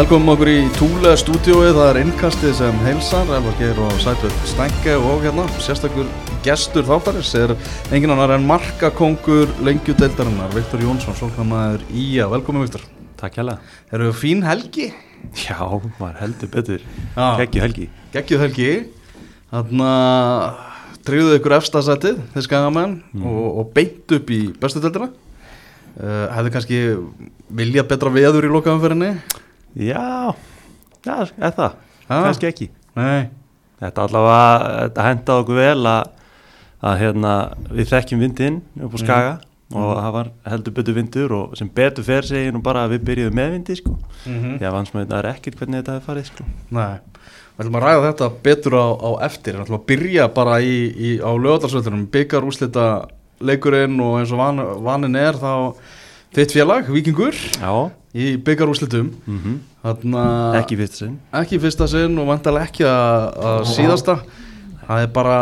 Velkomum okkur í Túle stúdiói, það er innkastið sem heilsar, Elvar Geir og Sætveð Stænke og hérna, sérstakur gestur þáttarins er engin annar en markakongur lengjudeildarinnar, Viktor Jónsson, svolítið Ía, velkomin Viktor. Takk hjá það. Eru þau fín helgi? Já, maður heldur betur, geggju helgi. Geggjuð helgi, þarna treyðuðu ykkur efstasætið, þeir skagamenn og, og beint upp í bestu deildina. Uh, hefðu kannski viljað betra veður í lokaðanferinni? Já, já, Já. kannski ekki. Nei. Þetta allavega, þetta hendaði okkur vel að, að hérna, við þekkjum vindinn upp á skaga og það var heldur betur vindur og sem betur fer segir nú bara að við byrjuðum með vindi sko. Mm Já, vans með þetta er ekkert hvernig þetta hefur farið sko. Nei, við ætlum að ræða þetta betur á, á eftir, við ætlum að byrja bara í, í, á lögadarsvöldunum, byggar úslita leikurinn og eins og van, vanin er þá þitt félag, Víkingur, Já, í byggar úslitum, mm þarna ekki fyrst sinn. ekki fyrsta sinn og vantalega ekki að, að síðasta, það er bara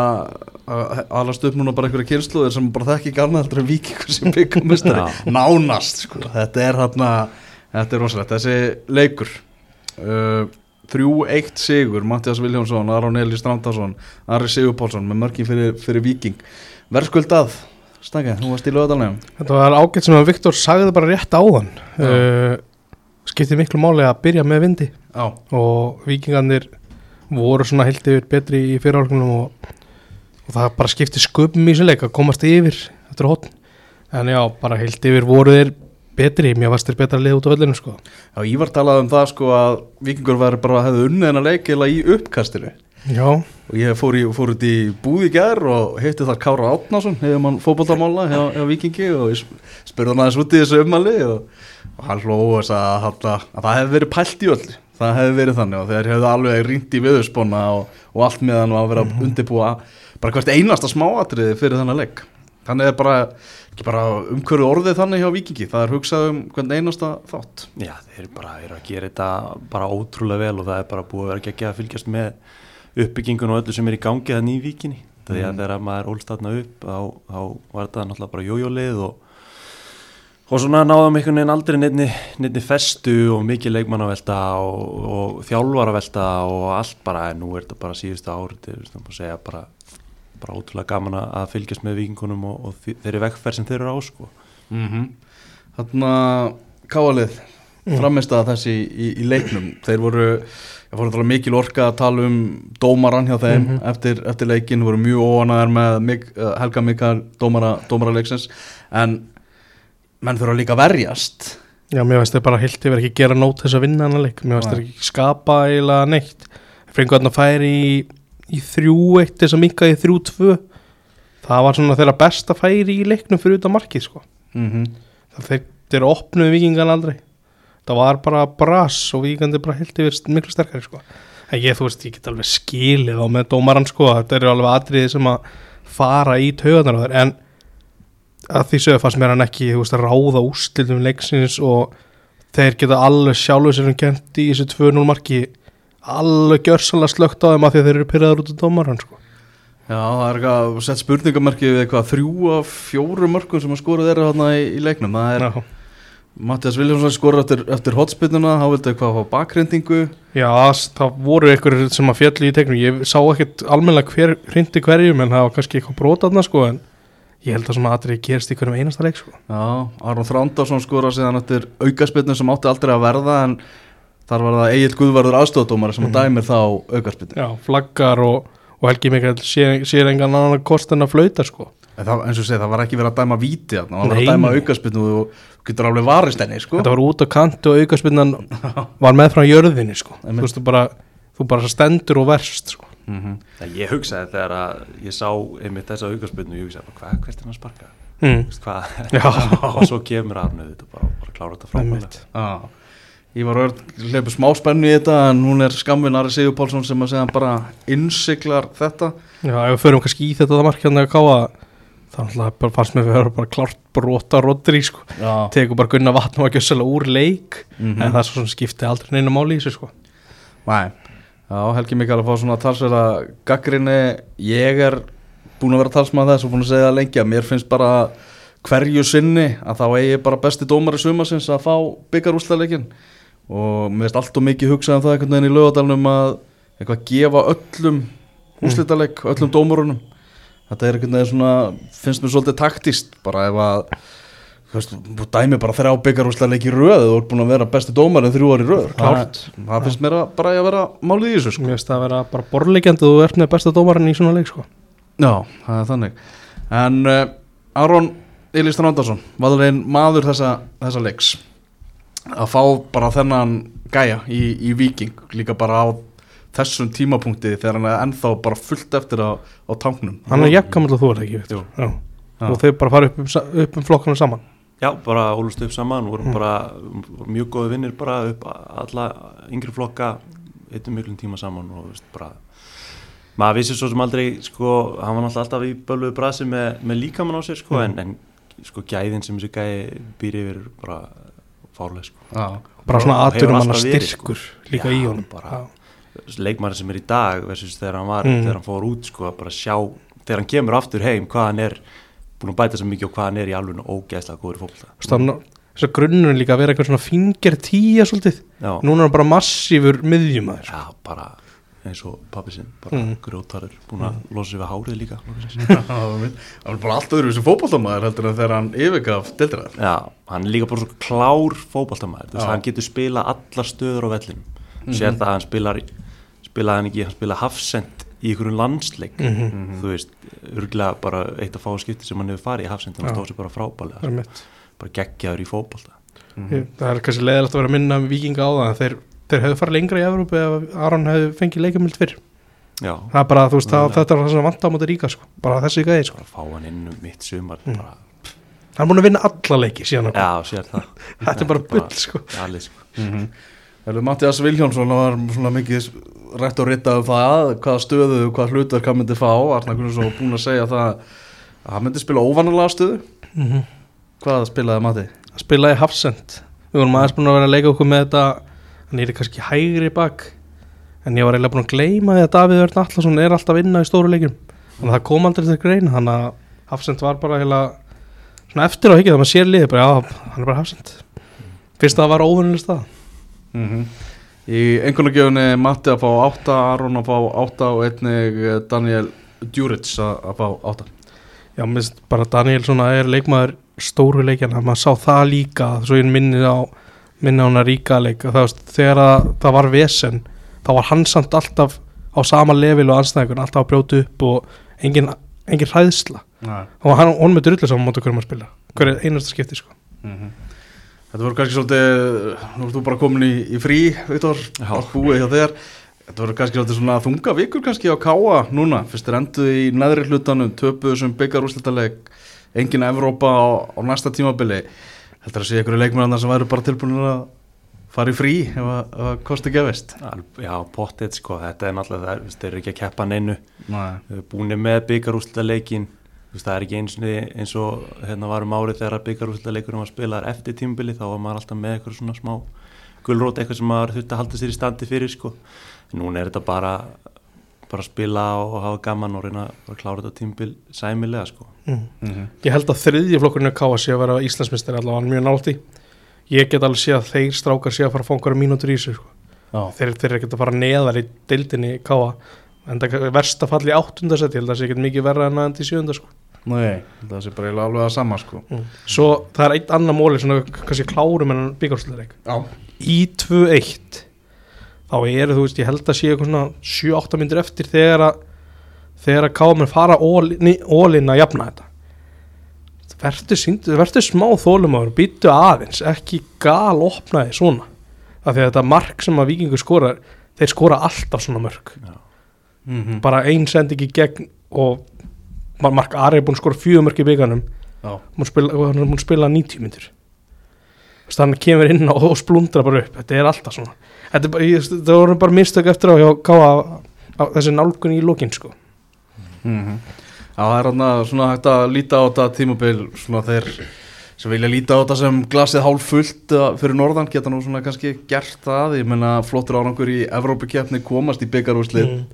að alast upp núna bara einhverja kynsluðir sem bara þekki ekki annað heldur en Víkingur sem byggarmestari, nánast, sko, þetta er þarna, þetta er rosalegt, þessi leikur, uh, 3-1 sigur Mattias Viljónsson, Aron Eli Strandarsson Ari Sigur Pálsson með mörkin fyrir, fyrir Viking verðskuldað Stækja, þú varst í lögadalnum Þetta var ágætt sem að Viktor sagði bara rétt áðan. Já. uh, skipti miklu máli að byrja með vindi. Já, og vikingarnir voru svona heilt yfir betri í fyrirhálfunum og, og það bara skipti sköpum í þessu leik að komast yfir eftir hotn en já, bara heilt yfir voru þeir betri, mér varst þeir betra lið út á öllinu sko. Já Ívar talaði um það sko að Vikingur væri bara að hefði unnið hennar leik eða í uppkastinu Já, og ég fór, í, fór út í búð í gær og hitti þar Kára Átnason hefur mann fótboltamála hjá, hjá Vikingi og ég sp- spurði hann aðeins út í þessu ummali og, og hann hló og sagði að, að, að það hefði verið pælt í öll það hefði verið þannig og þeir hefðu alveg rýnt í viðursponna og, og allt með hann og að vera að undirbúa bara hvert einasta smáatriði fyrir þennan leik. Þannig er bara, ekki bara umhverju orðið þannig hjá Vikingi, það er hugsað um hvern einasta þátt. Já, þeir eru bara eru að gera þetta bara ótrúlega vel og það er bara búið að vera ekki að fylgjast með uppbyggingun og öllu sem er í gangi þannig í víkinni. Því að Mm. þegar maður ólst þarna upp þá, þá var þetta náttúrulega bara jójólið og, og svona náðum einhvern veginn aldrei nefni, festu og mikið leikmannavelta og, og þjálfaravelta og allt bara, en nú er þetta bara síðustu árið, þetta er svona að segja bara, bara ótrúlega gaman að- fylgjast með vikingunum og, og þeirri vekkferð sem þeir eru á sko. mm -hmm. Þannig að káalið framist að þessi í, í leiknum. Þeir voru, ég fór að tala mikil orka að tala um dómaran hjá þeim Mhm. eftir, eftir leikin, voru mjög óanaðar með Mik, uh, Helga Mikael dómara, dómara leiksins, en menn þurfa líka að verjast. Já, mér varst þeir bara heilt yfir ekki gera nót þess að vinna hann leik, mér Nei. þeir ekki skapa eiginlega neitt. Hann að færi í, í þrjú eitt þess að minka í þrjú tvö. Það var svona þeirra besta færi í leiknum fyrir utan markið sko. Mm -hmm. þeir, þeir opnuðu vikingan aldrei það var bara bras og vikingandi bara heilt yfir miklu sterkari sko. En ég þú veist, ég get alveg skilið á með dómaran sko, þetta eru alveg atriði sem að fara í taugarnar á þeir en að því sögðu fannst mér hann ekki veist, að ráða úrslitum leiksins og þeir geta alveg sjálfur sér um kent í þessu 2-0 marki alveg gjörsanlega slögt á þeim að að þeir eru pyrraður út af dómaran sko. Já, það er eitthvað sett spurningamarki við eitthvað þrjú af fjóru mörgum sem að skora þeirra þarna í, í leiknum. Það er Já. Mattias Viljánsson skora eftir, eftir hotspinnuna, þá vildi eitthvað fá bakrendingu Já, það voru einhverjir sem að fjalli í teiknum ég sá ekkert almennilega hver hrindi hverjum en það var kannski eitthvað brotatna sko en ég held að svona aðrið gerist í hverjum einasta leik sko. Já, Aron Þrándarsson skora síðan eftir aukaspinnu sem átti aldrei að verða en þar var það Egil Guðvarður aðstofdómar sem mm Mhm. dæmir þá aukaspinnu Já, flaggar og, og Helgi Mikael sér, sér engan annan kost en að flauta sko. En það, eins og segja, það var ekki verið að dæma víti þarna, það var verið Nei, að dæma nei. aukaspinnu og þú getur alveg varist henni sko. Þetta var út á kanti og aukaspinnan var með frá jörðinni sko. Þú veist, þú bara, þú bara stendur og verst sko. mm -hmm. Það ég hugsaði þegar að ég sá einmitt þessa aukarspilnu, ég hugsaði bara hvað, hvert er hann að sparka? mm. Veist hvað? Já. og svo kemur Arnu þetta bara, bara klára þetta ah. Ég var örd, hleypu smá spennu í þetta en hún er skamvin Ari Sigur Pálsson sem að segja bara innsiklar þetta Já, ef við förum kannski í þetta það markjandi að káa náttúrulega bara fannst mér við höfum bara klárt brota Rodri sko. Já, tekur bara gunna vatn og ekki svolítið úr leik Mhm. en það er svo sem skipti aldrei neina máli í þessu sko. Nei, já, Helgi Mikael að fá svona talsverða gaggrinni ég er búin að vera talsmaður þess og búin að segja það lengi að mér finnst bara hverju sinni að þá eigi bara besti dómari sumasins að fá byggarúsleikin og mér veist allt og mikið hugsað um það einhvern veginn í lögadalunum að eitthvað gefa öllum úslitaleg, öllum dómurunum þetta er einhvern veginn svona finnst mér svolítið taktist bara ef að þú veist, dæmi bara þrjá byggarúslega í röð og þú ert búin að vera besti dómar en þrjú ári röð Klárt. það, finnst mér að bara að vera málið í þessu sko. Mér finnst það að vera bara borlegjandi þú ert með besta dómarinn í svona leik sko. Já, það er þannig En uh, Aron Elístan Andersson Vaðurinn maður þessa, þessa leiks Að fá bara þennan gæja í, í Viking Líka bara á þessum tímapunkti Þegar hann er ennþá bara fullt eftir á, á tanknum Hann er og þú er ekki Viktor. Já. Já. Og þau bara fara upp um, upp um flokkana saman Já, bara ólust upp saman, vorum Mm. bara vorum mjög góði vinnir bara upp alla yngri flokka eittum miklum tíma saman og veist, bara maður vissi svo sem aldrei sko, hann var alltaf í bölvuðu brasi með, með líkamann á sér sko, Mm. en, en sko gæðin sem þessi gæði býr yfir bara fárlega sko. Já, Bara svona aðturum hann verið, styrkur líka Já, í honum bara- Já. Leikmæri sem er í dag versus þegar hann var, Mm. þegar hann fór út sko, bara sjá, þegar hann kemur aftur heim hvað hann er, búin að bæta svo mikið og hvað hann er í alveg ógeðslega góður í fólkta Þú veist, hann- Þess að grunnurinn líka að vera eitthvað svona finger tíja svolítið Já, Núna er hann bara massífur miðjumæður Já, bara eins og pappi sinn, bara Mm. mm. grjótarur, búin að losa sig við hárið líka. það var bara allt öðru sem fótboltamaður heldur en þegar hann yfirgaf deildina Já, hann er líka bara svo klár fótballtamaður, þess að hann getur spila allar stöður á vellinum. Sér það að hann spilar, spilaði hann ekki, hann spilaði hafsend í einhverjum landsleik, Mhm. þú veist, örgulega bara eitt af fáu skipti sem hann hefur farið í hafsend, hann Já. stóð sér bara frábælega, mitt bara geggjaður í fótballta. Ég- Það er kannski leiðilegt að vera að minna um vikinga á það þeir, þeir hefðu farið lengra í Evrópu ef Aron hefði fengið leikamild fyrr Já, það er bara, þú veist, það, Mögulega. þetta er það sem vant á móti ríka sko. bara þessi gæði, sko. fá hann inn um mitt sumar, Mm. bara, hann er búin að vinna alla leiki síðan já, sér það. þetta er bara bull, sko Allir, sko. mm -hmm. Mattias Viljónsson var svona mikið rætt og ritta um það hvaða stöðu, hvaða hlutverk hann myndi fá. Arnar Gunnarsson var búin að segja það að hann myndi spila óvanalega stöðu. Mm -hmm. hvað spilaði Matti? að spila í Hafsend við vorum aðeins búin að vera að leika okkur með þetta. Hann er kannski hægri bak en ég var eiginlega búin að gleyma því að Davíð Örn Allarsson er alltaf að vinna í stóru leikum þannig að það kom aldrei til grein þannig að Hafsend var bara heila svona eftir á hikið það maður sér liðið bara já, hann er bara Hafsend fyrst að það var óvinnileg stað Mm -hmm. Í einhvernagjöfunni Matti að fá átta, Aron að fá átta og einnig eh, Daniel Djuric að, fá átta já, minnst bara Daniel svona er leikmaður stóru leikjana, maður sá það líka svo ég minni á minni á hana ríka leik að það, þegar að, það var vesen þá var hann samt alltaf á sama level og anstæðingur, alltaf að brjóta upp og engin, engin hræðsla Nei. og hann, hann með drullu saman móti hverjum að spila hverju einasta skipti sko Mhm. Þetta voru kannski svolítið, nú ert þú bara komin í, í frí, Viktor, Já. allt búið hjá þér. Þetta voru kannski svolítið svona þunga vikur kannski á Káa núna. Fyrst er enduð í neðri hlutanum, töpuðu sem byggarúslitaleg Engin Evrópa á, á næsta tímabili. Heldur að sé einhverju leikmennarnar sem væru bara tilbúinir að fara í frí ef að, kosti gefist? Já, pottet sko, þetta er náttúrulega það, þeir eru ekki að keppa neinu. Nei, Við erum búin með byggarúslega leikin það er ekki eins og, eins og hérna varum árið þegar byggarúslega leikurinn var spilaðar eftir tímbili þá var maður alltaf með eitthvað svona smá gulrót eitthvað sem maður þurfti að halda sér í standi fyrir sko. en núna er þetta bara bara að spila og hafa gaman og reyna að klára þetta tímbil sæmilega sko. mm. mm ég held að þriðji flokkurinn að káa sé að vera Íslandsmyndstari allavega er mjög nált í ég get alveg sé að þeir strákar sé að fara að fá einhverja mínútur í sig sko. Já, þeir, þeir eru ekkert að fara neðar í deildinni káa en það er verst að falla í áttundarsett ég held að það sé ekkert mikið verra en aðeins í sjönda sko. nei, það sé bara alveg að sama sko. Mm. svo það er einn annar móli svona kannski klárum en byggarsleik Já, í 2-1 þá eru þú veist ég held að sé eitthvað svona 7-8 myndir eftir þegar að þegar að káum fara ólinn að jafna þetta. Sýnd, verður smá þólumáður býtu aðeins, ekki gal opnaði svona. Af því að þetta mark sem að vikingur skora þeir skora alltaf svona mörg mm -hmm. bara ein sending í gegn og Mar- Mark Ari er búin að skora fjögur mörg í bygganum spila, hann er búin að spila 90 myndir Þess, hann kemur inn og, og splundra bara upp. Þetta er alltaf svona. Þetta, er bara, ég, það voru bara mistök eftir á hjá Káa á þessi nálgun í lókin sko. Mm Já, það er hann svona hægt að líta á þetta tímabil svona þeir sem vilja líta á þetta sem glasið hálf fullt fyrir norðan geta nú svona kannski gert það. Ég menna flottur árangur í Evrópikeppni komast í byggarúslið Mm.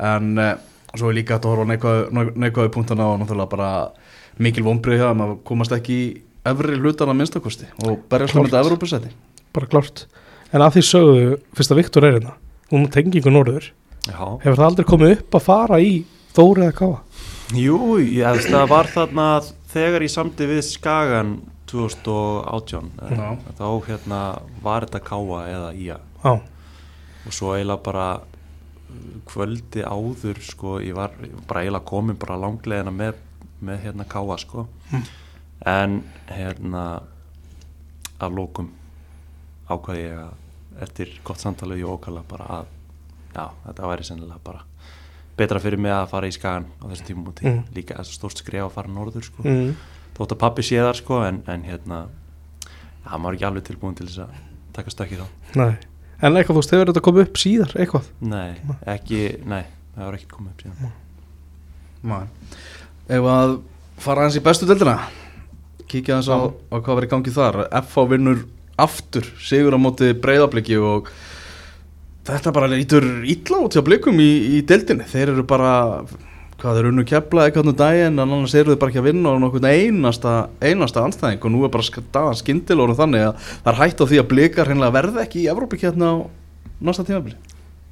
En uh, svo er líka hægt að horfa neikvæðu punktana og náttúrulega bara mikil vonbrið hjá að komast ekki í efri hlutan að minnstakosti og berjast um Klárt. þetta Evrópusetti bara klárt. En að því sögðu, fyrst að Viktor er hérna. Hún tengingu norður, Já, hefur það aldrei komið upp að fara í Þóri eða Káa? jú, ég veist það var þarna þegar ég samti við Skagan 2018 eh, Já. þá hérna var þetta káa eða ía. Já, og svo eiginlega bara kvöldi áður sko, ég var var bara eiginlega komin bara langlegina með, með hérna káa sko en hérna að lókum ákvaði ég að eftir gott samtala við Jókala bara að já, þetta væri sennilega bara betra fyrir mig að fara í skagan á þessum tímum úti Mm. líka þess að stórt skref að fara norður sko. mm. þótt að pappi sé þar sko, en, en hérna já, maður er ekki alveg tilbúin til þess að taka stökki þá nei En eitthvað, þú veist, hefur þetta komið upp síðar, eitthvað? Nei, ekki, nei, það var ekki komið upp síðan. Nei. Ef að fara hans í bestu deildina? Kíkja hans á, á hvað var í gangi þar. FH vinnur aftur sigur á móti breyðabliki og þetta bara lítur illa út hjá blikum í, í deildinni. Þeir eru bara hvað þeir unnu kepla eitthvað um daginn en annars eru þeir bara ekki að vinna á nokkuð einasta, einasta anstæðing og nú er bara staðan skindilórum þannig að það er hægt á því að blikar hreinlega verði ekki í Evrópikjarna á næsta tímabili.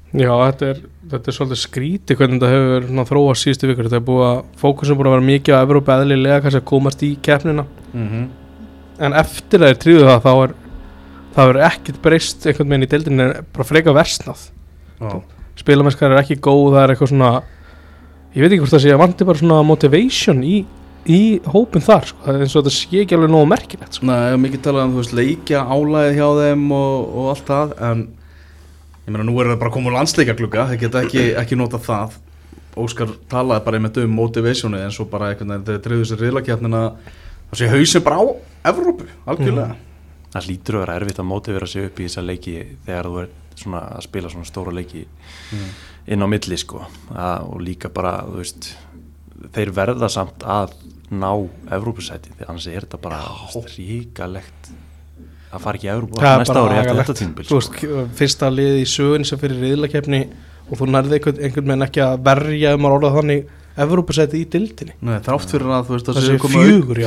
Já, þetta er, þetta er svolítið skríti hvernig þetta hefur þróast síðustu vikur. Þetta er búið að fókusum búið að vera mikið á Evrópa eðlilega kannski að komast í keppnina. Mm -hmm. en eftir að þeir tríðu það þá er það er ekkert breyst einhvern veginn í deildinni en bara freka versnað. Spilamennskar er ekki góð það er eitthvað svona ég veit ekki hvort það sé að vanti bara svona motivation í, í hópin þar sko. það er eins og þetta sé ekki alveg nógu merkilegt sko. Nei, ég hef mikið talað um, þú veist, leikja álæðið hjá þeim og, og allt það en ég meina, nú er það bara að koma úr landsleikaglugga, þeir geta ekki, ekki nota það. Óskar talaði bara einmitt um motivationið en svo bara veginn þegar triður sér riðlakjarnina þá sé hausin bara á Evrópu, algjörlega. Það lítur að vera erfitt að mótivera sig upp í þessa leiki þegar þú er svona að spila svona stóra leiki inn á milli sko. Að, og líka bara, þú veist þeir verða samt að ná Evrópusæti, því annars er þetta bara ríkalegt að fara ekki Það er næsta ári eftir þetta tímbil sko. veist, fyrsta liði í sögun sem fyrir riðlakefni og þú nærði einhvern veginn ekki að verja um að orða þannig Evrópusæti í dildinni Nei, þrátt fyrir að þú veist Það það sé séu fjögur,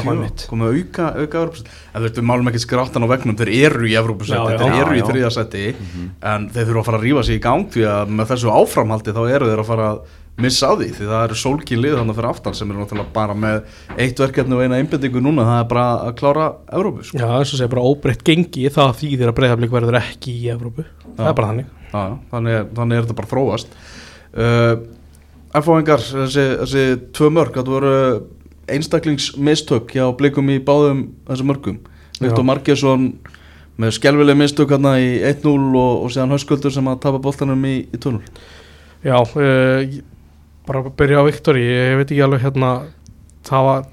komið auka, auka Evrópusæti. En þú veist, við málum ekki skráttan á vegnum þeir eru í já. þeir eru í Já, já. þriðasæti en þeir þurfa að fara að rífa sig í gang því að með þessu áframhaldi þá eru þeir að fara að missa á því því það eru sólkín lið þannig fyrir aftan sem eru náttúrulega bara með eitt verkefni og eina einbendingu núna það er bara að klára Evrópu sko. Já, eins og segja bara óbreytt gengi það þýðir að breyðablík verður ekki í Evrópu. Það er bara þannig. Já, já, þannig, er- þannig er þetta bara þróast. Uh, F-fáingar, þessi, þessi tvö mörg, þetta voru einstaklingsmistök hjá blikum í báðum þessum mörgum Viktor. Margesson með skelvileg mistök hérna í 1-0 og, og síðan höskuldur sem að tapa boltanum í, í 2-0 Já, uh, bara að byrja á Viktori ég veit ekki alveg hérna það var,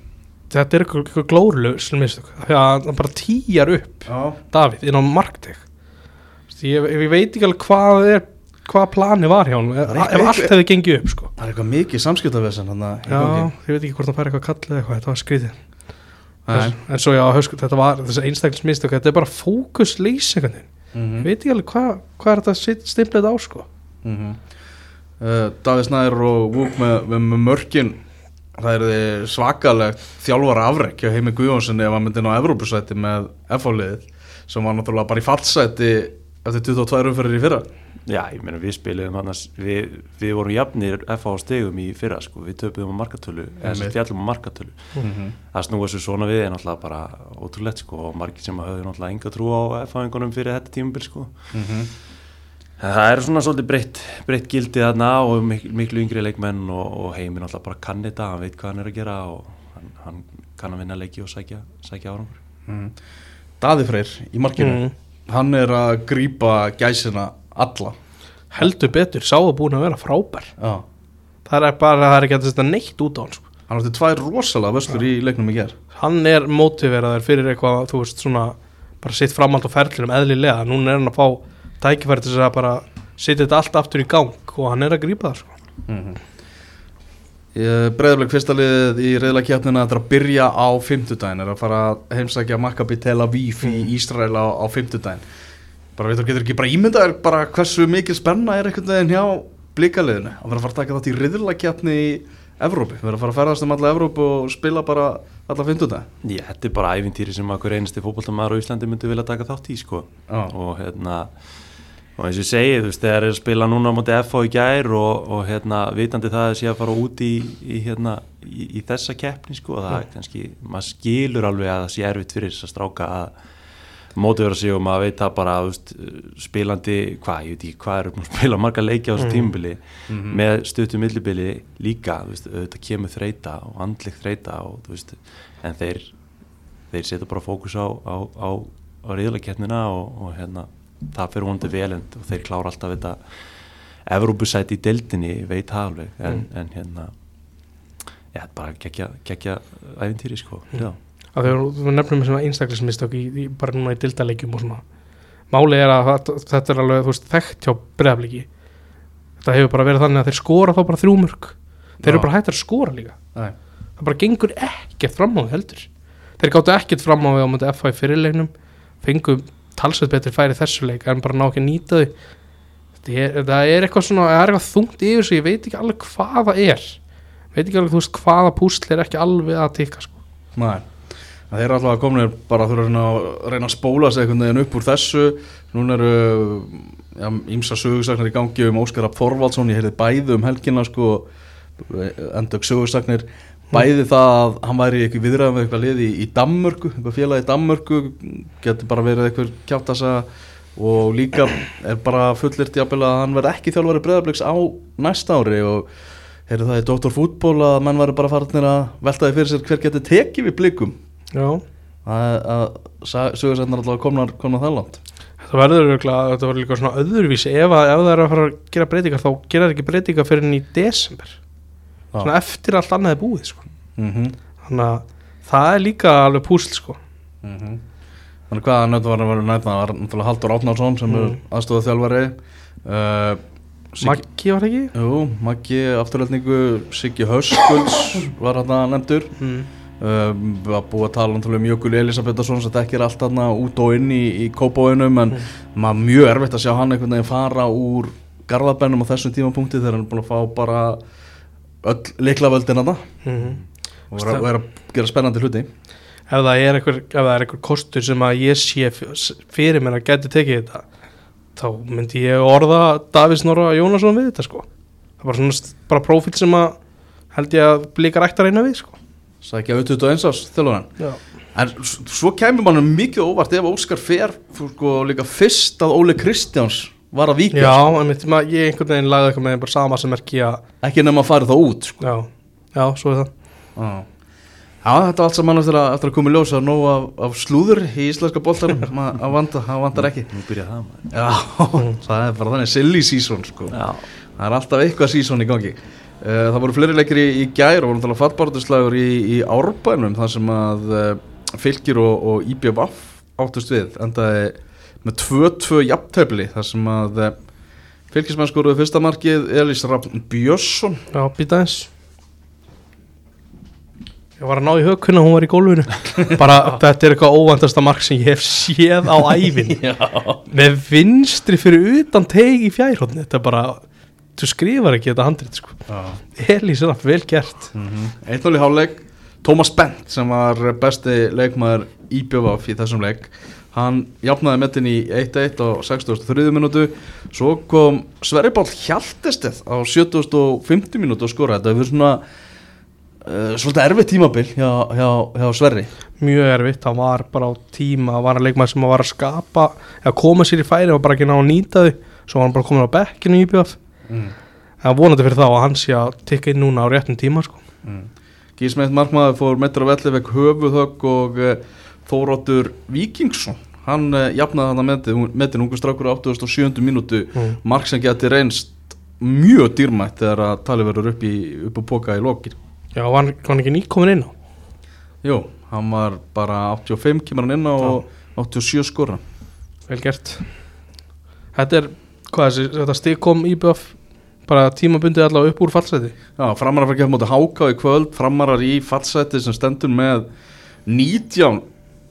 þetta er eitthvað, glórlaus mistök, því að hann bara tíjar upp Já, Davíð inn á markteg. Ég, ég veit ekki alveg hvað er hvað plani var hjá hann ef, Það allt hefði gengið upp sko. Það er eitthvað mikið Já, ég veit ekki hvort hann fær eitthvað kallið eitthvað, þetta var skrítið. Nei. en, en svo já, hösku, þetta var þessi einstaklismistök, þetta er bara ég mm veit ekki alveg hvað hvað er þetta stimplið á sko. -hmm. uh, Davíð Snæður og Vúk með, með, með mörkin það er svakalegt þjálfara afrek hjá Heimi Guðjónsson ef hann myndi ná Evrópusæti með F-fáliðið sem var náttúrulega bara í fallsæti eftir 22 umferðir í fyrra? Já, ég meina við spilum annars, við, við vorum jafnir FH stegum í fyrra sko, við töpuðum á markatölu, eða fjallum á markatölu. Það snúa þessu svona við er náttúrulega bara ótrúlegt sko og margir sem höfðu náttúrulega enga trú á FH-ingunum fyrir þetta tímabil sko. En það er svona svolítið breytt, breytt gildið þarna og miklu, miklu yngri leikmenn og, og heiminn náttúrulega bara kann þetta, hann veit hvað hann er að gera og hann, hann kann að vinna leiki og sækja, sækja árangur. Mm. Daði Freyr í markinu. Mm. Hann er að grípa gæsina alla heldur betur, sá að búin að vera frábær Já. það er bara, það er ekki að þetta neitt út á hann sko. hann átti tvær rosalega vöslur í leiknum í ger hann er mótiveraður fyrir eitthvað þú veist svona, bara sitt framhald á ferlinum eðlilega, núna er hann að fá tækifæri til þess að bara setja þetta allt aftur í gang og hann er að grípa það sko. mm -hmm. Breiðarleik fyrsta liðið í reyðlakjapnina þetta er að byrja á fimmtudaginn er að fara að heimsækja Maccabi Tel Aviv í Ísrael á, á fimmtudaginn. Bara veitur, getur ekki bara ímyndaður bara hversu mikil spenna er einhvern veginn hjá blíkaliðinu að vera að fara að taka þátt í reyðlakjapni í Evrópu, við erum að fara að ferðast um alla Evrópu og spila bara alla fynduta Já, þetta er bara ævintýri sem okkur einasti fótboltamæður á Íslandi myndi vilja taka þátt í sko. Og hérna og eins og ég segi, þú veist, þegar er að spila núna á móti FH í gær og, og hérna vitandi það að sé að fara út í, í hérna, í, í þessa keppni sko, það er kannski, maður skilur alveg að það sé erfitt fyrir þess að stráka að mótiðvera sig og maður veit það bara veist, spilandi, hvað, ég veit ekki hvað er að spila marga leiki á þessu tímubili með stuttum millibili líka veist, þetta kemur þreita og andlik þreita og þú veist, en þeir þeir setja bara fókus á, á, á, á reyðlakeppnina og, og hérna, það fyrir vonandi vel en og þeir klára alltaf þetta Evrópusæti í deildinni, veit það alveg en, en hérna ja, bara gegja, gegja æfintýri sko, að þegar þú nefnum svona einstaklismistök í, í, bara núna í dildalegjum og svona. Málið er að þetta er alveg veist, þekkt hjá breyðafliki þetta hefur bara verið þannig að þeir skora þá bara þrjúmörk þeir eru Já. bara hættir að skora líka. Nei. það bara gengur ekkert fram á því heldur. Þeir gáttu ekkert fram á því á mútið FH í fyrirleiknum fengu talsveit betri færi þessu leik en bara ná ekki að nýta þau. Það er, eitthvað svona það er eitthvað þungt yfir sig, ég veit ekki alveg hvað það er. Veit ekki alveg þú veist hvaða púsl er ekki alveg að tikka sko. Nei, það er alltaf komin bara að þurfa að reyna að spóla sig einhvern veginn upp úr þessu. Núna eru ja, ímsa sögursaknar í gangi um Óskar Rapp Þorvaldsson ég heyrði bæði um helgina sko endök sögursaknir bæði það að hann væri ekki viðræðum með eitthvað liði í, í Danmörku, eitthvað félagi í Danmörku getur bara verið eitthvað kjáttasa og líka er bara fullirt jafnvel að hann verði ekki þjálfari breðabliks á næsta ári. Og heyrðu það í Dr. Fútból að menn væri bara farinir að velta því fyrir sér hver getur tekið við blikum. Já, að, að sögursætnar alltaf komnar, komnar það langt. Það verður örugglega- þetta verður líka svona öðruvísi. Ef, að, ef það er að fara að gera breytingar þá gera það ekki breytingar fyrir enn í desember. Svona eftir allt annað er búið sko. mm -hmm. þannig að það er líka alveg púsl sko. Þannig hvað að nöttu var að vera nætna það var náttúrulega Haldur Átnársson sem Mm. er aðstofað þjálfari uh, Siggi, Maggi var ekki? Jú, Maggi afturlætningu Siggi Höskulds var hann nefndur Mm. uh, við varum búið að tala náttúrulega um Jökul Elisabethsson sem þekkir allt hann út og inn í, í kópáinum en maður mjög erfitt að sjá hann einhvern veginn fara úr garðabennum á þessum tímapunkti þegar hann er búin að fá bara öll liklavöldin hann Mm. og vera, vera að gera spennandi hluti. Ef það er einhver, er einhver kostur sem að ég sé fyrir mér að geti tekið þetta þá myndi ég orða Davís Norra Jónasson við þetta sko. Það er bara svona bara prófíl sem að held ég að blika rækta reyna við sko. Sækja eins ás þjálfuran já, En svo kemur mann mikið óvart ef Óskar fer sko, líka fyrst að Óli Kristjáns var að víkja já en mitt, maður, ég einhvern veginn lagði eitthvað með bara sama sem er ekki að ekki nema að fara þá út sko. já, já, svo er það. Já. Já, þetta er allt saman eftir að, eftir að koma í ljós að nóg af, af slúður í íslenska boltanum að vanda, að vandar ekki. Nú byrja það maður. Já, það er bara þannig silly season sko. Já, það er alltaf eitthvað season í gangi. Eh, Það voru fleiri leikir í, í gær og voru náttúrulega fattbáratuslagur í, í árbænum þar sem að uh, fylgir og, og IBF áttust við endaði með 2-2 jafntefli þar sem að uh, fylgismenn skoruðu fyrsta markið Elís Rafn Björnsson. Já, býta eins ég var að ná í hökkuna hún var í gólfinu. Bara þetta er eitthvað óvandasta mark sem ég hef séð á Já, með vinstri fyrir utan teg í fjærhóttni þetta er bara, þú skrifar ekki þetta handrit sko. Elís er vel gert. Eitt náli háleik Tómas Bent sem var besti leikmaður IBF í þessum leik hann jafnaði metin í 1-1 á 63. minútu svo kom Sverri Bál Hjaltesteð á 7050 minútu og skora þetta hefur svona uh, svolítið erfið tímabil hjá, hjá, hjá Sverri. Mjög erfitt, hann var bara á tíma hann var að leikmaður sem var að skapa eða koma sér í færi og bara ekki ná að nýta þau. Svo var hann bara komin á bekkinu í IBF mm. en vonandi fyrir þá að hann sé að tikka inn núna á réttum tíma sko. Gísmeitt markmaður fór metur á velli vekk höfuðhögg og uh, Þóróttur Víkingsson hann uh, jafnaði hann að metin, ungu strákur á 87. mínútu. Mm. mark sem geti reynst mjög dýrmætt þegar að tali verður upp, í, upp á póka í lokin. Já, var hann, var hann ekki nýkomin inn á? Jú, hann var bara 85 kemur hann inn á og 87 skora. Vel gert. Þetta er, hvað þessi, þetta stig kom IBF bara tímabundið allavega upp úr fallseti Já, framarar fyrir að gefa móti háká í kvöld. Framarar í fallseti sem stendur með 19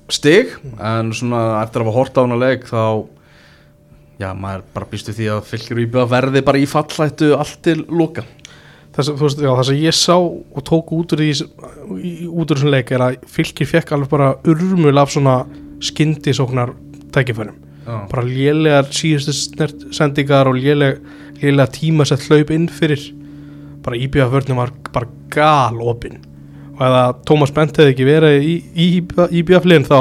stig en svona eftir að hafa hort á hana leik þá já, maður bara býstu því að fylgjur í verði bara í fallættu allt til loka. Þess, já, það sem ég sá og tók út úr því út úr þessum leik er að fylgir fekk alveg bara urmul af svona skyndisóknar tækifærum. Já. bara lélegar síðustu sendingar og léleg, lélega tímasett hlaup inn fyrir. Bara íbjöða vörnum var bara gal opinn og ef að Tómas Bent hefði ekki verið í, í íbjöða flinn þá,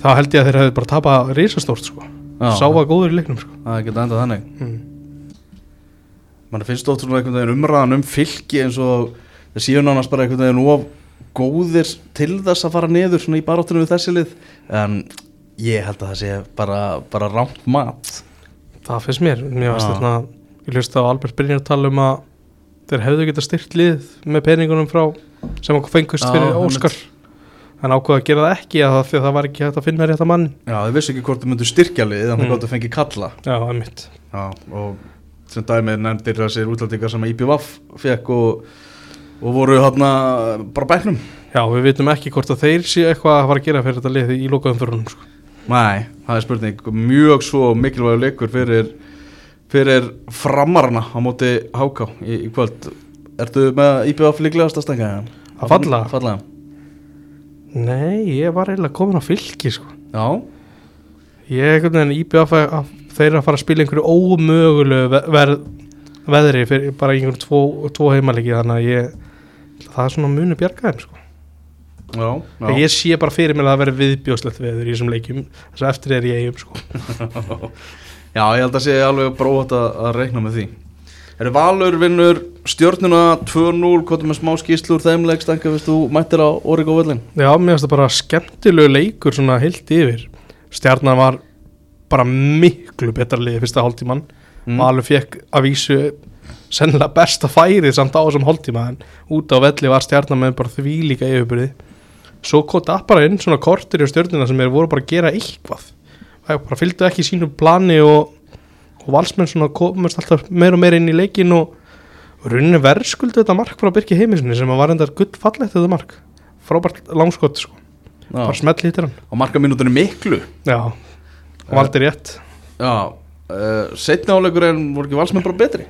þá held ég að þeir hefði bara tapað risastórt sko, sá að góður í leiknum sko. Það geta endað þannig. Mm. mann finnst svona einhvern veginn umræðan um fylki eins og það séu nánast bara einhvern veginn of góðir til þess að fara niður svona í baráttunum við þessi lið. En ég held að það sé bara, bara rámt mat. Það finnst mér, mér Já. þarna ég hlust á Albert Brynjar tala um að þeir hefðu geta styrt lið með peningunum frá sem okkur fengust fyrir einmitt. Óskar. En ákveða að gera það ekki að það, það var ekki hægt að finna rétt að mann Já, þau vissu ekki hvort þau myndu styrkja lið en Mm. það að fengi kalla. Já, einmitt. Já, og sem dæmið nefndir þessir útlætingar sem IPVAF fekk og, og voru hérna bara bæknum já, við vitum ekki hvort að þeir sé eitthvað að fara að gera fyrir þetta lið í lokaðum fyrir sko. Nei, það er spurning. Mjög svo mikilvægur leikur fyrir, fyrir framarna á móti Háká í, í kvöld Ertu með IPVAF líklegast að stanga hérna? Að falla? Falla nei, ég var eiginlega komin á fylki sko. Já, ég er einhvern veginn íbjöða að, að þeir eru að fara að spila einhverju ómögulegu ve ver veðri fyrir bara einhverjum tvo, tvo heimalegi þannig að ég það er svona munu bjargaðum sko. já, Já. Ég sé bara fyrir mér að það veri viðbjóðslegt veður í þessum leikjum þess að eftir er ég eigum sko. Já, ég held að sé alveg bróðat að, að reikna með því Eru Valur vinnur stjórnuna 2-0, hvað er með smá skýslur þeim leikstanga, veist þú, mættir á Origo völlin Já, mér finnst það bara skemmtilegu leikur svona heilt yfir. Stjarnan var bara miklu betra liðið fyrsta hálftíman mm. alveg fekk að vísu sennilega besta færið samt á þessum hálftíma en út á velli var Stjarnan með bara því líka yfirbyrði svo það bara inn svona kortir í stjörnuna sem er voru bara að gera eitthvað. Það bara fylgdu ekki sínu plani og, og valsmenn svona komast alltaf meir og meir inn í leikin og rauninni verðskuldu þetta mark frá Birki Heimisni sem var endar gull fallegt þetta mark. Frábært langskott sko, bara Já, smell hittir hann. Og marka mínútur miklu. Já, og valdi rétt. Já, uh, setna áleikur en voru ekki valsmenn bara betri?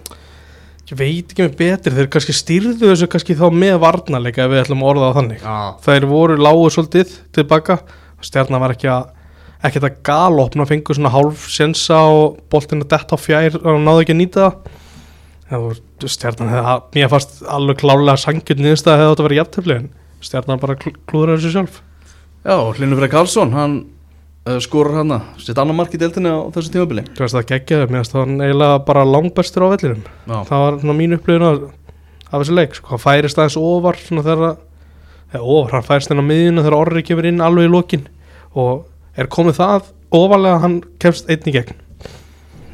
Ég veit ekki með betri, þeir kannski stýrðu þessu kannski þá með varnarleika ef við ætlum að orða það þannig. Já, þeir voru lágu svolítið tilbaka. Stjarnan var ekki að ekki að galopna, fengu svona hálf sensa og boltinu dett á fjær og náðu ekki að nýta það. Og stjarnan hefði, mér fannst alveg klálega sangjörn niðurstað hefði átt að vera jafntefli en stjarnan bara kl klúður þessu sjálf. Já Hlynur Freyr Karlsson, hann uh, skorur hana, sitt annar mark í deltinu á þessu tímabili. Þú veist það geggjaði, mér finnst það hann eiginlega bara langbæstur á vellinum. Það var svona mín upplifun af, af þessu leik sko. hann færist aðeins ofar þegar ofar, hann færist inn á miðjuna þegar orri kemur inn alveg í lokin. Og er komið það ofarlega að hann kemst einn í gegn?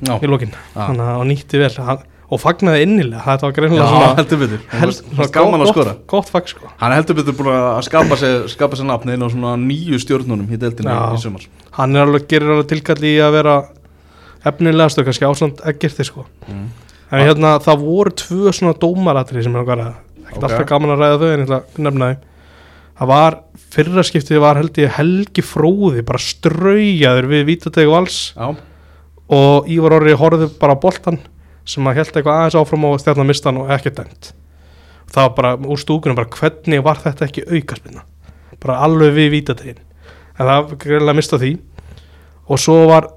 Já, í lokin. Já. þannig að hann nýtti vel. Hann, og fagnaði innilega, þetta var greinilega svona heldur betur. Held- held, svona Gaman að gott- skora. gott fag sko. Hann heldur betur búin að skapa sér, skapa sér nafni inn á svona nýju stjórnunum í deltinu Já. í sumar. Hann er alveg, gerir alveg tilkalli í að vera efnilegastur, kannski ásand ekkert sko. Mm. en hérna, það voru tvö svona dómaratri sem er að vera ekkert Ok. alltaf gaman að ræða þau en ég ætla að nefna þeim það var, fyrra skiptið var held ég Helgi Fróði, bara straujaður við Vítategu Vals. Já, og Ívar Orri horfði bara á boltan sem að held eitthvað aðeins áfram og stjarnan mistan og ekki dæmt. Það var bara úr stúkunum bara hvernig var þetta ekki aukaspinna bara alveg við Vítategin. En það var greiðlega mista því. Og svo var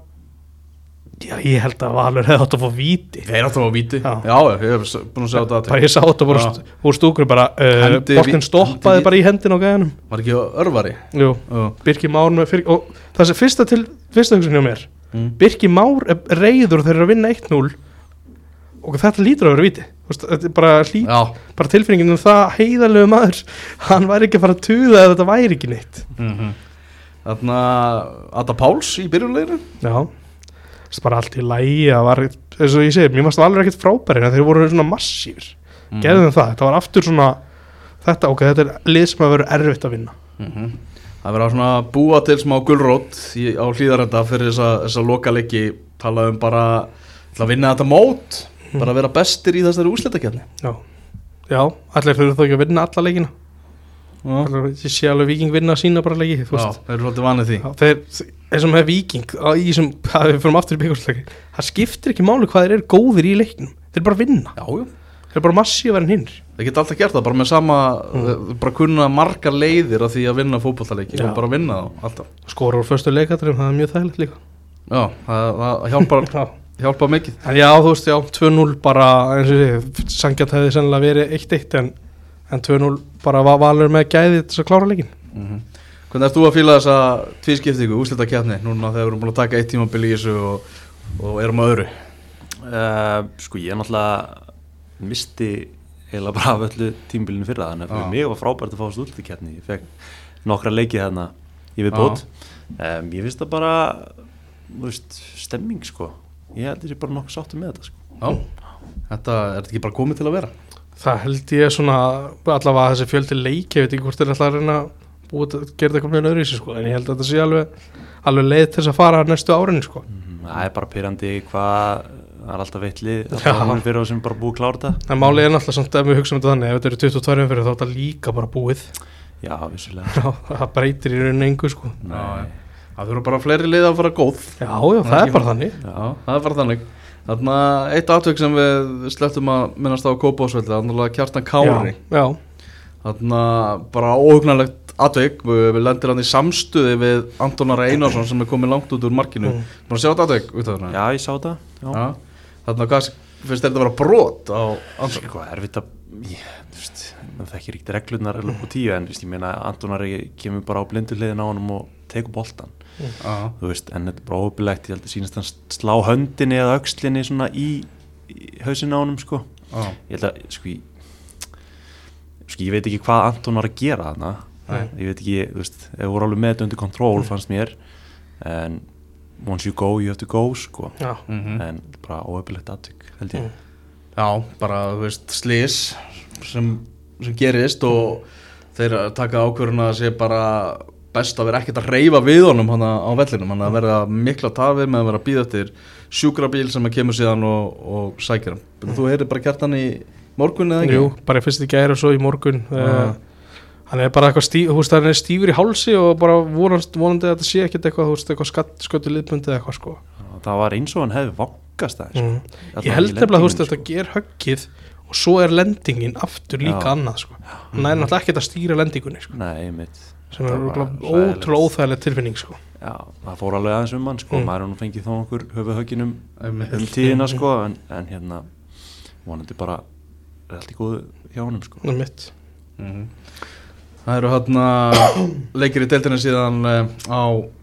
já ég held að Valur hefði átt að fá víti. Þeir áttu á víti. Já. Já, ég hef búin að segja þetta bara ég sá þetta st úr stúkunum bara uh, ví- stoppaði hendi bara í hendin á gæðanum Var ekki örvari? Jú, Já, Birki Már með fyrir, og það sem fyrsta til fyrsta hugsun hjá mér mm. Birki Már er reyður þeir eru að vinna 1-0 og þetta lítur að vera þetta er bara, lít, Já. bara tilfinningin um það heiðalegu maður hann væri ekki að fara að tuða að þetta væri ekki neitt. Mm Þarna Adda Páls í byrjuleginu já bara allt í lægi það var, eins og ég segi, mér varst alveg ekkert frábæri en þeir voru svona massífur Mhm. gerðum það, þetta var aftur svona þetta, ok, þetta er lið sem að vera erfitt að vinna. Mhm. Það verður að svona búa til smá gulrót í, á hlýðarenda fyrir þessa, þessa lokalegi tala um bara að vinna þetta mót bara að vera bestir í þessari úslitakefni já, já allir þurfum þá ekki að vinna alla leikina ég sé alveg viking vinna sína bara leiki þú veist. þeir eru svolítið vanið því. Já, þeir, eins og með Viking að byggjumsleiki það skiptir ekki máli hvað þeir eru góðir í leiknum þeir bara vinna. Já, þeir eru bara massívar en hinn Það geta alltaf gert það, bara með sama bara kunna margar leiðir af því að vinna fótballtaleiki Já. og bara vinna alltaf. Skora úr förstu leikatrum, það er mjög þægilegt líka. Já, það, það hjálpar, Já. hjálpar mikið. En já, þú veist, já, 2-0 bara eins og því, sangjart hefði sennilega verið 1-1 en, en 2-0 bara var valur með gæði til þess að klára leikin mm Hvernig ert þú að fíla þessa tvískiptingu, úslita kjarni núna þegar við erum búin að taka eitt tímabil í þessu og, og erum að öðru? Uh, sko ég náttúrulega misti eiginlega bara af öllu tímbilinu fyrra þannig að fyrir mig var frábært að fá þessu útlíkjarni ég fekk nokkra leikið þarna ég við bót um, ég finnst það bara veist, stemming sko. Ég held þessi bara nokkuð sáttu með þetta sko. Já, þetta er ekki bara komið til að vera Það held ég svona allavega þessi fjöldi leiki, ég veit ekki hvort þeir ætla að reyna að að gera þetta eitthvað mjög öðru í sig sko, en ég held að þetta sé alveg, alveg leið til þess að fara næstu árin sko. Mhm, það er bara pyrrandi hvað það er alltaf veitli Já. það er fyrir þá sem bara búið að klára þetta En málið er náttúrulega samt ef við hugsaum þetta þannig, ef þetta eru 22 fyrir þá er þetta líka bara búið. já, vissulega það breytir í rauninu engu sko. Nei. Það þurfa bara fleiri liða að fara góð Já, já, það ekki er bara þannig. Já, það er bara þannig Þarna eitt atvök sem við slettum að minnast á Kópásvelli, þannig að kjartan Kári Já, já, Þarna bara óhugnarlegt atvik við, við lendir hann í samstuði við Antonar Einarsson sem er komið langt út úr markinu Mm. Að sjá þetta atvik út af þarna? já, ég sá það já. Já. Þarna hvað finnst þetta að vera brot á Anton? Sko, erfitt að, ég, þú veist, maður þekkir ekkert reglurnar alveg upp á tíu en, þú veist, ég meina, Antonari kemur bara á blindu hliðin á honum og tekur boltan, Já, þú veist, en þetta er bara óbyrlegt, ég held að sínast hann slá höndinni eða öxlinni svona í, í hausinn á honum, sko. já, Ég held að, sko, ég, sko, ég veit ekki hvað Anton var að gera þarna, Nei. ég veit ekki, þú veist, ef voru alveg með þetta undir kontról, fannst mér, en once you go, you have to go, sko, já, mhm. en bara óbyrlegt aðtök, held ég. já bara, þú veist, slís sem, sem gerist og þeir taka ákvörðuna að sé bara best að vera ekkert að reyfa við honum hann á vellinum, hann að vera mikla tafir með að vera að býða eftir sjúkrabíl sem að kemur síðan og, og sækir hann. Þú heyrir bara kjartan í morgun eða ekki? jú, bara fyrst í gæri og svo í morgun. Já. Uh, hann er bara eitthvað stíf, þú veist, hann er stífur í hálsi og bara vonast, vonandi að þetta sé ekkert eitthvað, þú veist, eitthvað skatt, skötu liðbundið eitthvað sko. Það var eins og hann hefði vangast það, sko. Mm. Ég held nefnilega, þú veist, þetta ger höggið og svo er lendingin aftur líka Já. annað sko. Hann er náttúrulega ekkert að stýra lendingunni sko. Nei, mitt sem er ótrúlega óþægileg tilfinning sko. Já, það fór alveg aðeins um hann sko, Mm. maður er nú fengið þá okkur höfuð Einmitt. um tíðina sko, en, en hérna vonandi bara er allt í góðu hjá honum sko. Það er mitt Mhm. Það eru hérna leikir í deildinu síðan uh, á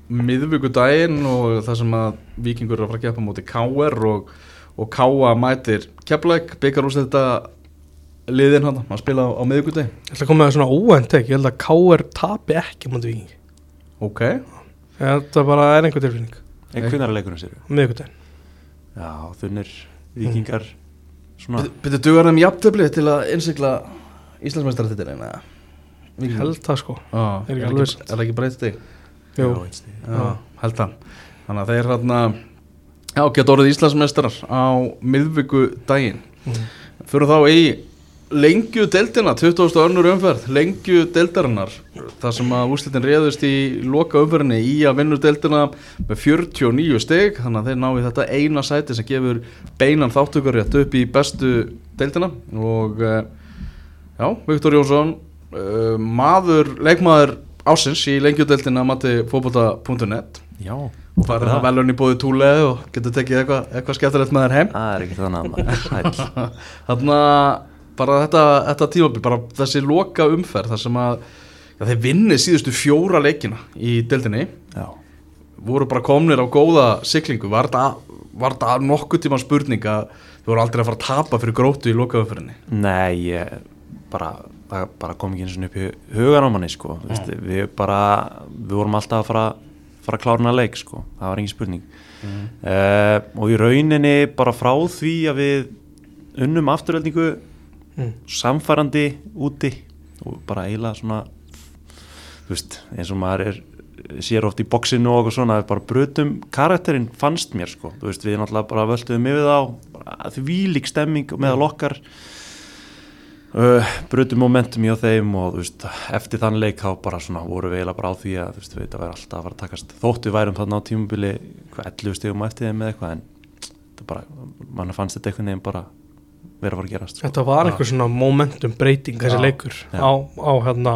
miðvíkudaginn og það sem að vikingur er að fara að keppa móti KR og, og K.A. mætir Keflæk, byggar úr þetta liðin hann, hann spila á, á miðvíkudagi Ég ætla að koma með svona óvænt ekki, ég held að KR tapi ekki mútið vikingi Ok, Þetta bara er einhver tilfinning En hvernig er leikurinn sér? miðvikudaginn Já, þunnir vikingar svona byrju dugar þeim jafntöfli til að innsikla Íslandsmeistaratitilin eða? Ég held það sko Já, Er ekki alveg ekki, er það ekki breytið þig? Jú. Já, eitt stig. Já, held það Þannig að þeir hérna Já, geta orðið Íslandsmeistarar á miðvíkudaginn Mhm. Fyrir þá í lengju deildina, 20. önnur umferð, lengju deildarinnar, þar sem að úrslitin réðust í loka umferðinni í að vinna deildina með 49 steg, þannig að þeir ná í þetta eina sæti sem gefur beinan þáttökurrétt upp í bestu deildina. Og eh, já, Viktor Jónsson, uh, maður, leikmaður ásins í lengju deildina mati fótbolta.net Já, og það velun í bóði túle og getur tekið eitthvað eitthva skemmtilegt með þér heim? Það er ekki þannig að maður. Þannig að bara þetta, þetta tímabil, bara þessi loka umferð þar sem að já, þeir vinni síðustu fjóra leikina í deildinni. Já, voru bara komnir á góða siglingu. Var þetta, nokkuð tíma spurning að þú voru aldrei að fara að tapa fyrir grótu í loka umferðinni? Nei, ég bara, bara kom ekki eins og upp í hugan á manni sko, Þú veist, við bara, við vorum alltaf að fara, fara að klára hana leik sko, það var engin spurning. Uh, og í rauninni bara frá því að við unnum afturöldingu Mm. samfærandi úti og bara eiginlega svona veist, eins og maður er sér oft í bóksinu og svona bara brutum karakterinn fannst mér sko. Veist, við náttúrulega bara völduðum yfir þá því lík stemming meðal okkar. Uh, brutum momentum í á þeim og veist, eftir þann leik þá bara svona voru við eiginlega bara á því að veist, við þetta væri alltaf að fara að takast. Þótt við værum þarna á tímubili hvað 11 stegum eftir þeim með eitthvað en bara, mann fannst þetta einhvern veginn bara vera að fara að gerast sko. Þetta var einhver svona momentum breyting þessi Já. leikur Já. á, á hérna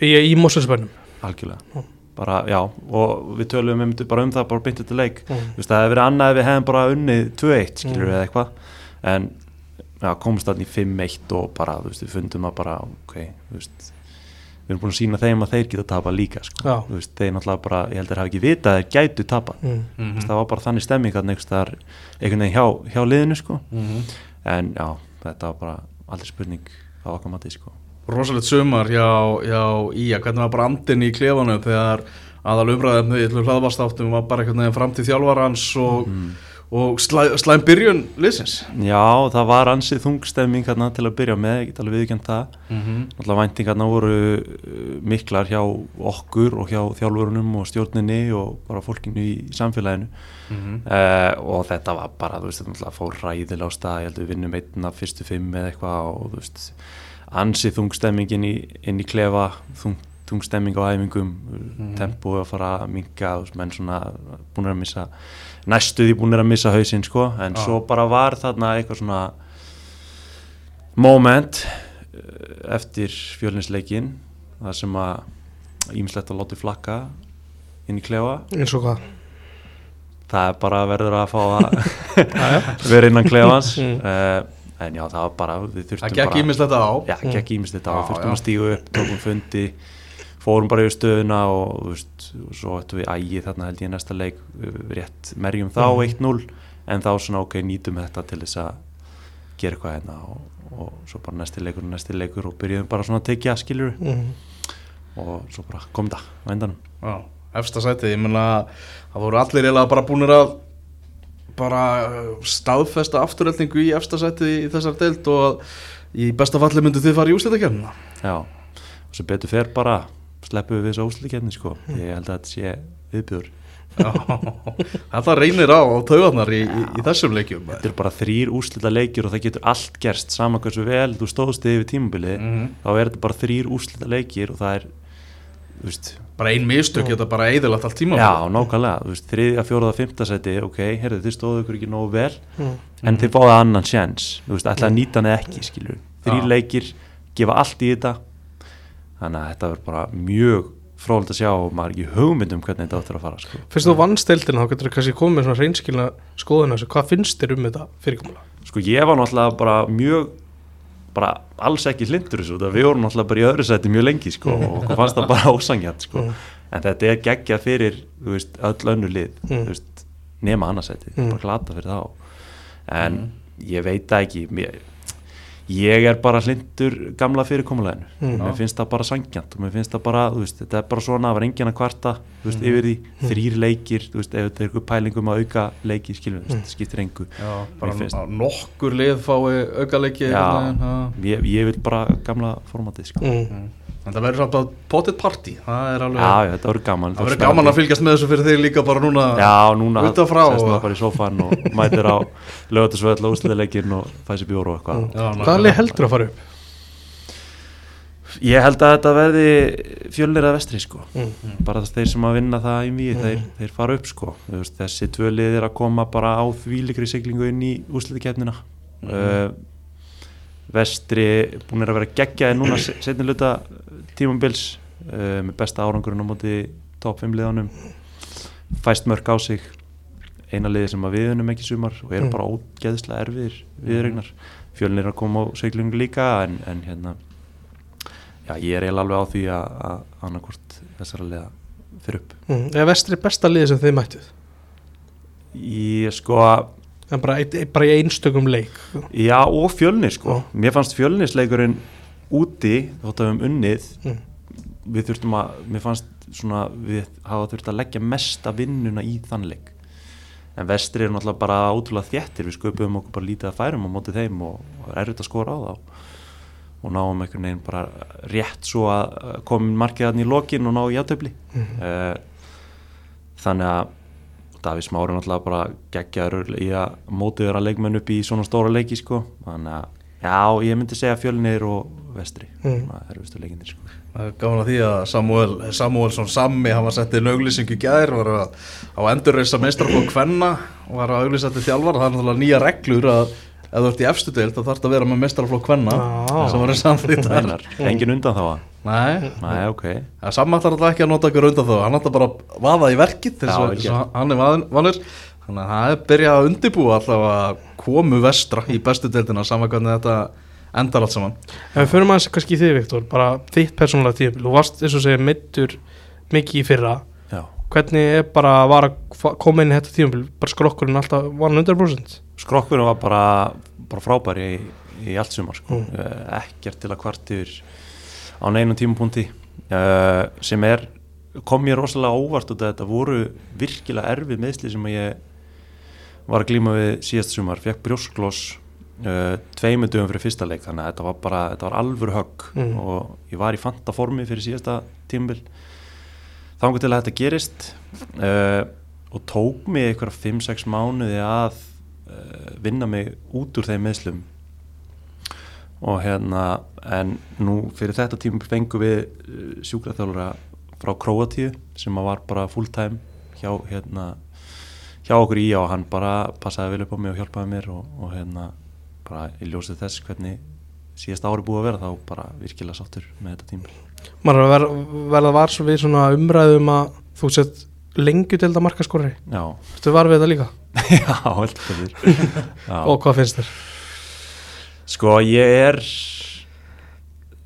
í, í Mosfellsbænum algjörlega bara, já, og við tölum um, bara um það bara beint þetta leik mm. Veist, það hefði verið annað ef við hefðum bara unnið 2-1 skilur Mm. við eitthvað en já, komst þarna í 5-1 og bara, þú veist, við fundum að bara ok, þú veist við erum búin að sína þeim að þeir geta tapa líka sko. Veist, þeir náttúrulega bara, ég held að þeir hafi ekki vita að þeir gætu tapa Mm. Veist, það var bara þannig stemming að einhvern veginn hjá, hjá liðinu sko. en já, þetta var bara aldrei spurning á okkar mati sko. rosalegt sumar hjá, hjá Ía, hvernig var bara andin í klefanum þegar aðal umræðum í hlaðvastáttum var bara einhvern veginn fram til þjálfarans og, mm. Og slæ, slæm byrjun liðsins. Já, það var ansið þungstemming hérna til að byrja með, ég get alveg viðkjönd það. Mm -hmm. Náttúrulega væntingarna voru uh, miklar hjá okkur og hjá þjálfurunum og stjórninni og bara fólkinu í samfélaginu. Uh, og þetta var bara, þú veist, náttúrulega fór ræðilega á stað, ég held að við vinnum einn af fyrstu fimm eða eitthvað og þú veist ansið þungstemming inn í, inn í klefa, þung, þungstemming á æfingum, mm. tempói að fara að veist, menn svona búin að missa, næstuði búin að missa hausinn, sko, en Já. svo bara var þarna eitthvað svona moment eh, eftir fjölinsleikin það sem að ímislegt að láti flakka inn í klefa. Eins og hvað? Það er bara verður að fá að vera innan klefans. Mm. uh, en já það var bara við þurftum það gekk bara ímislegt á. Já, gekk ímislegt á, Já, þurftum já. að stígu upp tókum fundi, fórum bara yfir stöðuna og, veist, og svo ættum við ægi þarna held ég næsta leik rétt merjum þá Mhm. 1-0 en þá svona ok, nýtum þetta til þess að gera eitthvað hérna og, og svo bara næsti leikur og næsti leikur og byrjuðum bara svona að tekja skilur mm. og svo bara kom það á endanum Já, efsta sætið, ég menna það voru allir eiginlega bara búinir að bara uh, staðfesta afturreldingu í efsta sætið í þessar deild og að í besta falli myndu þið fara í úslitakefnina já, og svo betur fer bara sleppum við þessu óslikefni sko. Ég held að þetta sé viðbjör þetta reynir á, á taugarnar í, í, í þessum leikjum. Þetta er bara þrýr úslita leikir og það getur allt gerst sama hversu vel þú stóðst yfir tímabilið Mhm. þá er þetta bara þrýr úslita leikir og það er veist, bara ein mistök geta bara eðilagt allt tíma já, nákvæmlega. Þriðja, fjóraða, fymta seti ok, heyrðu, þið stóðu ykkur ekki nógu vel Mm. en þið fáðu annan sjens þú veist, ætla að nýta hann eða ekki, skilur þrýr Já. leikir, gefa allt í þetta þannig að þetta verður bara mjög fróðilegt að sjá og maður er ekki hugmynd um hvernig þetta áttur að fara sko. fyrst þú vannst deildina þá getur þú kannski komið svona reynskilna skoðun þessu, hvað finnst þér um þetta fyrirkomula? sko ég var náttúrulega bara mjög bara alls ekki hlindur þessu það við vorum náttúrulega bara í öðru sæti mjög lengi sko, og okkur fannst það bara ósangjart sko. Mm. en þetta er geggjað fyrir veist, öll önnu lið Mm. veist, nema annarsæti, Mm. bara glata fyrir þá en ég veit það ekki mér, ég er bara hlindur gamla fyrirkomuleginu Mm. mér finnst það bara sangjant og mér finnst það bara, þú veist, þetta er bara svona það var enginn að kvarta, þú veist, Mm. yfir því þrýr leikir, þú veist, ef þetta er eitthvað pælingum að auka leiki, skilum, mm. skiptir engu Já, bara finnst- nokkur lið fái Já. einhvern veginn, ha. ég, ég vil bara gamla formatið sko. Mm. en það verður samt að potið party það er alveg, já, já, þetta verður gaman það verður gaman að fylgjast með þessu fyrir þig líka bara núna já, núna og- maður bara í sófan og mætir á lögatisvöld og úsliðleikin og fæ sér bjóru og eitthvað hvaða lið heldur að fara upp? ég held að þetta verði fjölnir að vestri sko Mm. bara þess þeir sem að vinna það í mýi Mm. þeir, þeir fara upp sko veist, þessi tvö lið er að koma bara á þvílikri siglingu inn í úsliðikeppnina Mhm. uh, vestri búin að vera geggjaði núna setni luta tímambils uh, með besta árangurinn á móti top 5 liðanum fæst mörg á sig eina liði sem að við unum ekki sumar og eru Mm. bara ógeðslega erfiðir viðregnar fjölnir er að koma á siglingu líka en, en hérna já, ég er eiginlega alveg á því að, að annarkvort þessara liða fyrir upp. Mm. eða vestri besta liði sem þið mættuð? Ég sko en bara, bara í einstökum leik. Já og fjölnir sko. Já. mér fannst fjölnisleikurinn úti þótt að við um unnið mm. við þurftum að, mér fannst svona við hafa þurft að leggja mesta vinnuna í þann leik en vestri er náttúrulega bara ótrúlega þéttir við sköpum okkur bara lítið að færum á móti þeim og, og er erfitt að skora á þá og náum einhvern veginn bara rétt svo að komin markiðarni í lokin og ná í átöfli Mhm. þannig að Daví Smári náttúrulega bara geggjaður í að mótið vera leikmenn upp í svona stóra leiki sko þannig að já, ég myndi segja fjölnir og vestri. Mm. það er vistu leikindir sko. Það gáðan að því að Samuel, Samuelsson Sammi, hann var settið auglýsingu í gær, var að, á endurreisa meistrarflokk Kvenna og var að auglýsa til þjálfar, það er náttúrulega nýja reglur að ef þú ert í efstu deild þá þarf að vera með mestaraflokk kvenna Já. sem voru samþýtt þar. Meinar, engin undan þá að Nei, Nei, ok. Það samantar alltaf ekki að nota ykkur undan þó hann ætla bara að vaða í verkið þess að hann er vanur þannig að það er byrjað að undibúa alltaf að komu vestra í bestu deildina saman hvernig þetta endar allt saman Ef við förum aðeins kannski í þig Viktor bara þitt persónulega tíðum þú varst eins og segja meittur mikið í fyrra Já hvernig er bara að var að fa- koma inn í þetta tíðum bara skrokkurinn alltaf var hann 100% Skrokkurinn var bara, bara frábær í, í allt sumar sko. Mm. mm. ekkert til að kvart yfir á neinum tímapunkti uh, sem er kom mér rosalega óvart út að þetta voru virkilega erfið meðsli sem ég var að glíma við síðast sumar, fekk brjósklós uh, tveimu dögum fyrir fyrsta leik þannig að þetta var bara, þetta var alvöru högg Mm. og ég var í fanta formi fyrir síðasta tímabil þangur til að þetta gerist uh, og tók mig eitthvað 5-6 mánuði að uh, vinna mig út úr þeim meðslum og hérna en nú fyrir þetta tíma fengum við sjúkraþjálfura frá Króatíu sem var bara full time hjá hérna hjá okkur í og hann bara passaði vel upp á mig og hjálpaði mér og, og hérna bara í ljósið þess hvernig síðast ári búið að vera þá bara virkilega sáttur með þetta tíma maður er að var svo við svona umræðum að þú sett lengju til þetta markaskorri Já, þú var við þetta líka? Já, heldur og hvað finnst þér? Sko ég er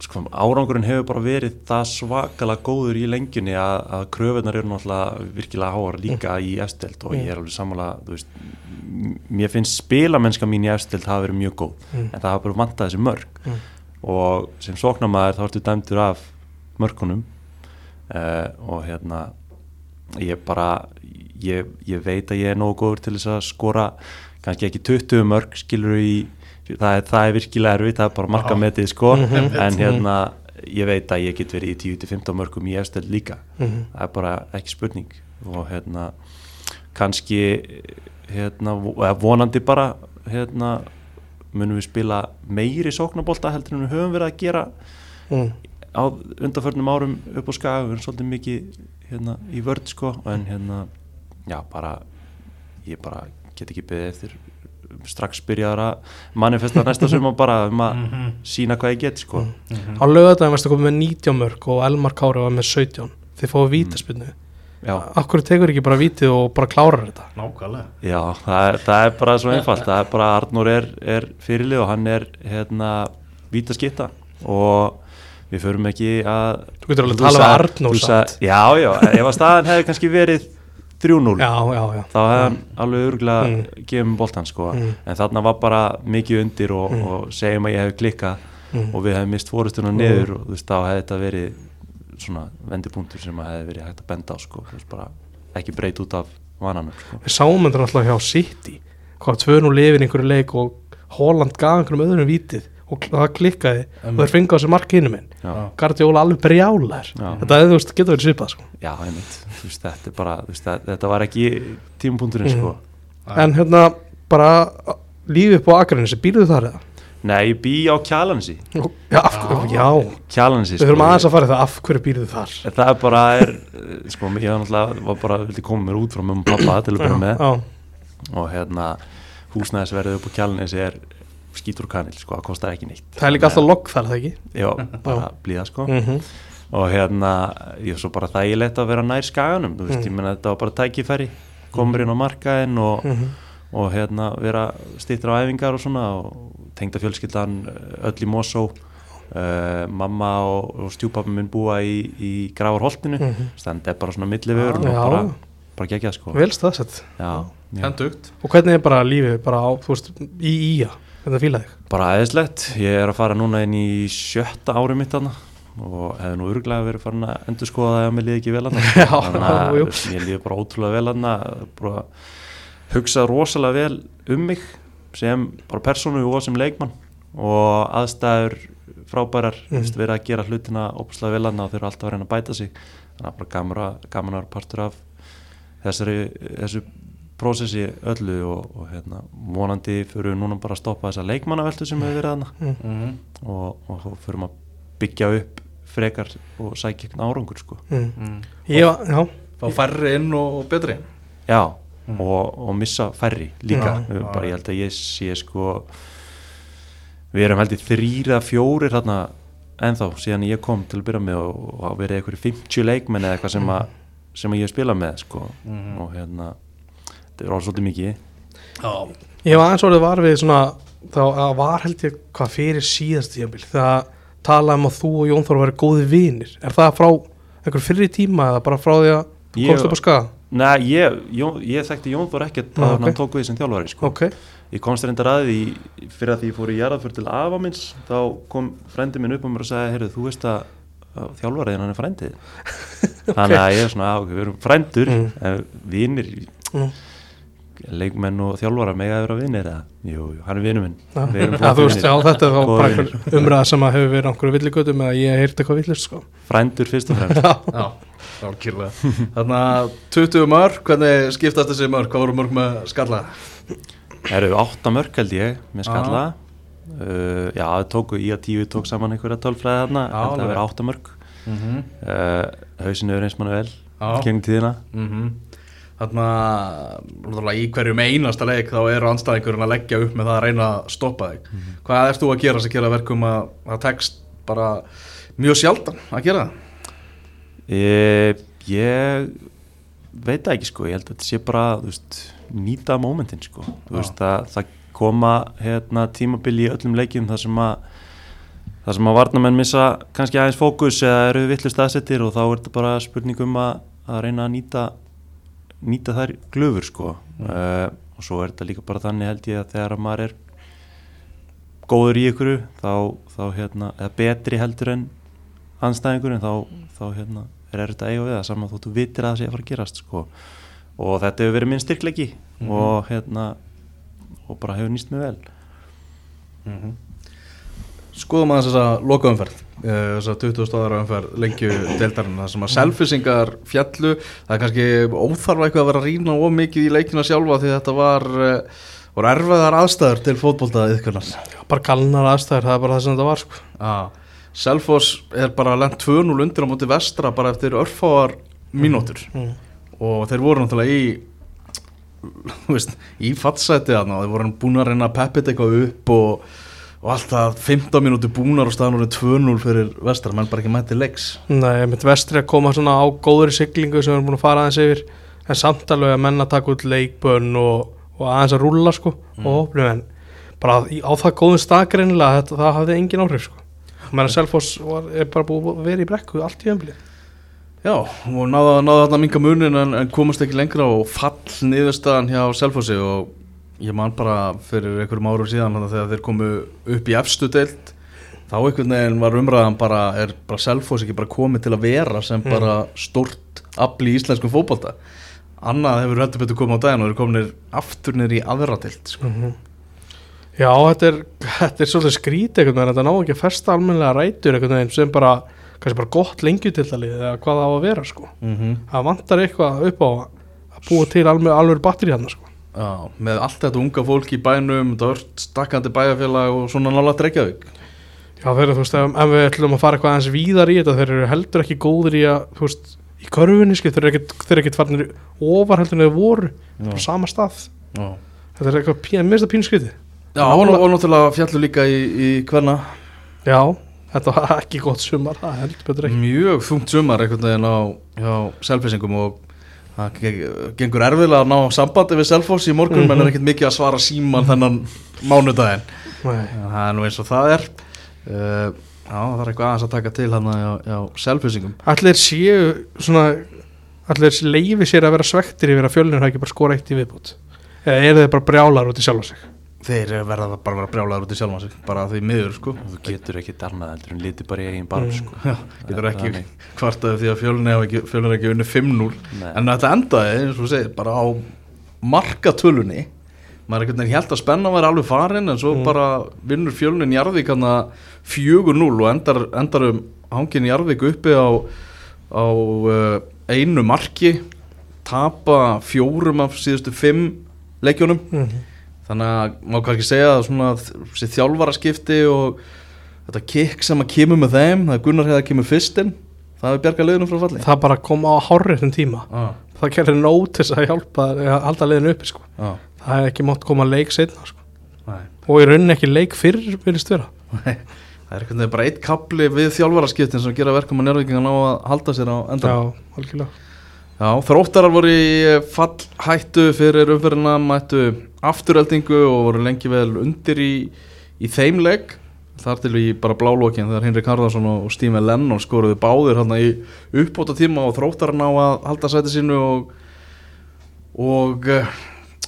sko árangurinn hefur bara verið það svakalega góður í lengjunni að, að kröfunar eru náttúrulega virkilega háar líka í efstild og ég er alveg m- mér finnst spilamennska mín í efstild hafa verið mjög góð Mm. en það hafa bara vantað þessi mörg Mm. og sem sóknarmæður þá ertu dæmdur af mörgunum uh, og hérna ég bara ég, ég veit að ég er nógu góður til þess að skora kannski ekki 20 mörg skilur í það er, það er virkilega erfitt, það er bara marka metið sko, Mhm. en hérna ég veit að ég get verið í 10-15 mörgum í efstöld líka, Mhm. það er bara ekki spurning. Og hérna kannski hérna, vonandi bara hérna munum við spila meiri sóknabólta heldur en við höfum verið að gera Mm. á undarförnum árum upp á skaga, við erum svolítið mikið hérna, í vörð sko. En hérna, já bara ég bara get ekki beðið eftir strax byrjaðar að manifesta næsta suma bara um að sína hvað ég get sko. Á lögadagum varstu komið með 19 mörg og Elmar Kári var með 17 þið fóðu vítaspinnu já, akkur tekur ekki bara vítið og bara klárar þetta? Nákvæmlega. Já það, er, það er bara svo einfalt. Það er bara að Arnur er, er fyrirlið og hann er hérna vítaskitta og við förum ekki að Þú getur alveg Arnór þú sagði- samt. Já, já, ef að staðan hefði kannski verið 3-0 já, já, já. Þá hefði hann alveg örgulega Mm. gefið mér boltan sko. Mm. en þarna var bara mikið undir og, Mm. og segjum að ég hef klikkað Mm. og við hefum mist fórustuna niður og þú veist þá hefði þetta verið svona vendipunktur sem að hefði verið hægt að benda á sko. Þú veist bara ekki breyt út af vananum sko. Við sáum þetta alltaf hjá City. Hvað tvönu lifin í einhverju leik og Holland gaf einhverjum öðrum vítið og það klikkaði. Og þeir fengi á sig mark hinum minn Guardiola alveg brjálar Já. þetta þú veist, getur verið svipað sko. já veist þetta er bara veist, þetta, þetta var ekki tímapunkturinn Mm. sko en hérna bara lífið upp á Akranissi, býrðu þar eða? Nei, bý á Kjalansi já, já. Kjalansi við þurfum aðeins að fara það af hverju býrðu þar? Það er bara, er, sko, ég var náttúrulega, var bara, vildi koma mér út frá mömmu og pappa til að byrja með. já, og hérna, húsnæðisverðið upp á kjálnesi er skítur kanil, sko, það kostar ekki neitt. það er líka alltaf logg þar, það ekki? Já, bara blíða, sko. Mm Og hérna, ég er svo bara þægilegt að vera nær skaganum, þú veist, Mm. ég menna þetta var bara tækifæri, komur inn á markaðinn og, -hmm. og hérna, vera stýttir á æfingar og svona og tengda fjölskyldan öll í Mosó, uh, mamma og, og stjúpappi minn búa í, í Gravarholtinu, Mm -hmm. þannig er bara svona millivegur og bara, bara gegja, sko. vel staðsett Já, já. Hendugt og hvernig er bara lífið bara á, þú veist, í ía hvernig fílaði þig? Bara aðeinslegt, ég er að fara núna inn í sjötta ári mitt þarna og hefði nú örglega verið farin að endur skoða að mér líði ekki vel Já, þannig að mér líði bara ótrúlega vel þarna. Bara hugsa rosalega vel um mig sem bara persónu og sem leikmann og aðstæður frábærar, mm. verið að gera hlutina óbúslega vel þarna og þeir eru alltaf að reyna að bæta sig. Þannig að bara að vera partur af þessari, þessu prósessi öllu og, og hérna, vonandi fyrir við núna bara að stoppa þessa leikmannaveltu sem hefur verið þarna Mm. Mhm. og, og þá fyrir að byggja upp frekar og sækja ekki árangur sko. Mm. Mm. Ég var, já, Fá færri inn og betri já, og, og missa færri líka Já. Já, bara ég held að ég sé sko við erum held í þrýra fjórir þarna ennþá síðan ég kom til að byrja með og, og verið eitthvað 50 leikmenn eða eitthvað sem að sem að ég hef spilað með sko og hérna þetta er orðið svolítið mikið Já, Ég var aðeins orðið var við svona þá að var held ég hvað fyrir síðast tíðanbíl þegar talaði um að þú og Jón Þór væri góði vinir er það frá einhver fyrri tíma eða bara frá því að þú Ég- komst upp á skaga? Nei, ég, Jón, ég þekkti Jón Þór ekkert að ok. hann tók við sem þjálfari sko. Ok, Ég komst reyndar að því fyrir að því ég fór í jarðaför til afa minns þá kom frendi minn upp á mér og sagði heyrðu, þú veist að, þjálfariðin hann er frendið þannig að ég er svona, ok, við erum frendur Mm. mm. vinir Mm. Leikmenn og þjálfara mega að vera vinir eða, jú, jú, hann er vinur minn Já. Við erum Já, flottir þú veist, já, vinir. þetta er þá umræða sem að hefur verið einhverju villigötum eða ég heyrti eitthvað villist sko. frændur fyrst og fremst já, algjörlega Þannig að 20 mörg, hvernig skiptast þessi mörg? Hvað voru mörg með skalla? Það eru átta mörk held ég með skalla uh, Já, það tóku í að tíu tók saman einhverja tölfræði þarna Já, held að alveg. vera átta mörk Mm -hmm. uh, Hausinu er eins mann vel Já. Gengum tíðina Þannig að í hverjum einasta leik þá eru anstæðingurinn að leggja upp með það að reyna að stoppa þig. Hvað ert þú að gera sem gera verkum að það tekst bara mjög sjaldan að gera það? Ég, ég veit það ekki sko, ég held að þetta sé bara veist, nýta momentin sko. Veist að það koma hérna tímabili í öllum leikjum þar sem að þar sem að varnamenn missa kannski aðeins fókus eða eru villu staðsettir og þá er þetta bara spurning um að, að reyna að nýta nýta þær glöfur sko. Uh, og svo er þetta líka bara þannig held ég að þegar að maður er góður í ykkur þá, þá hérna, eða betri heldur en anstæðingurinn þá, þá hérna, er að eiga við það saman þóttu vitir að það sé að fara að gerast sko. og þetta hefur verið minn styrklegi og hérna og bara hefur nýst mig vel. Skoðum aðeins þessa lokaumferð eh, þessa 20 stóðara umferð lengju deildarinn það sem að selfisingar fjallu það er kannski óþarfa eitthvað að vera að rýna of mikið í leikina sjálfa því þetta var eh, voru erfiðar aðstæður til fótbolta yðkurnar bara galnar aðstæður, það er bara það sem þetta var sko. Selfoss er bara lent 2-0 undir á móti vestra bara eftir örfáar mínútur. Mm. og þeir voru náttúrulega í veist, í fattsæti þarna. Og þeir voru búin að reyna að peppit eitthvað upp og, og alltaf 15 mínúti búnar og staðan voru 2-0 fyrir vestra, menn bara ekki mætti leiks. Nei, mitt vestri að koma svona á góðri siglingu sem við erum búin að fara aðeins yfir. En samt alveg að menna taka út leikbönn og, og aðeins að rúlla sko og opnum en bara á það góðum stað greinilega þetta, það hafði engin áhrif sko. Menn að Selfoss var, er bara búið að vera í brekku allt í ömblið Já, og náða þarna minga munin en, en komast ekki lengra og fall niðurstaðan hjá Selfossi og ég man bara fyrir einhverjum árum síðan þegar þeir komu upp í efstu deild þá einhvern veginn var umræðan bara er bara Selfoss ekki bara komið til að vera sem Mm. bara stórt afli í íslenskum fótbolta annað hefur heldur betur komið á daginn og eru kominir aftur niður í aðra deild sko. Já, þetta er, þetta er svolítið skrítið einhvern veginn, þetta ná ekki að festa almennilega rætur einhvern veginn sem bara, kannski bara gott lengjutildalið eða hvað það á að vera sko mm -hmm. það vantar eitthvað upp á að búa til alveg, alveg batteri hérna sko Já, með allt þetta unga fólk í bænum þetta vart stakkandi bæjarfélag og svona nála Reykjavík Já, þeir eru, þú veist, ef, við ætlum að fara eitthvað aðeins víðar í þetta, þeir eru heldur ekki góður í að, þú veist, í körfunni, skil, þeir eru ekkit, þeir eru ekkit farnir ofar heldur en þeir voru, bara á sama stað. Já Þetta er eitthvað, pín, minnst að pínu skriti. Já, og, náttúrulega fjallu líka í, í hverna Já, þetta var ekki gott sumar, það heldur betur ekki. mjög þungt sumar einhvern veginn á hjá selfisingum og það geng- gengur erfiðlega að ná sambandi við Selfoss í morgun menn er ekkert mikið að svara síman þennan. En það er nú eins og það er uh, Já, það er eitthvað aðeins að taka til hann hjá, hjá selfisingum Allir séu, svona, allir leifi sér að vera svektir yfir að fjölnir hafa ekki bara skora eitt í viðbútt. Eða eru þeir bara brjálar út í sjálfa sig? Þeir verða bara að vera brjálaður út í sjálfan sig bara því miður sko þú getur ekki darnað heldur en liti bara í eigin barm Mm. sko. Já, getur ekki kvartaði því að fjölunni hafa ekki, unni 5-0 Nei. en þetta endaði, eins og þú segir, bara á markatölunni maður einhvern veginn held að spenna var alveg farin en svo Mm. bara vinnur fjölunni Njarðvík hann að 4-0 og endar, endar um hangin Njarðvík uppi á, á uh, einu marki tapa fjórum af síðustu fimm leikjunum Mm þannig að má kannski segja að svona þessi þjálfaraskipti og þetta kikk sem að kemur með þeim það er Gunnar hefða kemur fyrstinn það er bjarga leiðinu frá falli Það bara kom á hárréttum tíma. ah. það gerir nót til þess að hjálpa að halda liðinu uppi sko. Já, það hefði ekki mátt koma leik setna sko. og í rauninni ekki leik fyrr virðist vera Nei, Það er veginn bara eitt kapli við þjálfaraskiptin sem gera verkum að njárvíkingan á að halda sér á endan já, algjörlega Já, þróttarar voru í fallhættu fyrir umferðina, mættu afturöldingu og voru lengi vel undir í, í þeim legg þar til í bara blálókin þegar Henrik Harðarsson og Stímen Lennon skoruðu báðir hérna í uppbóta tíma og þróttarar ná að halda sæti sínu og og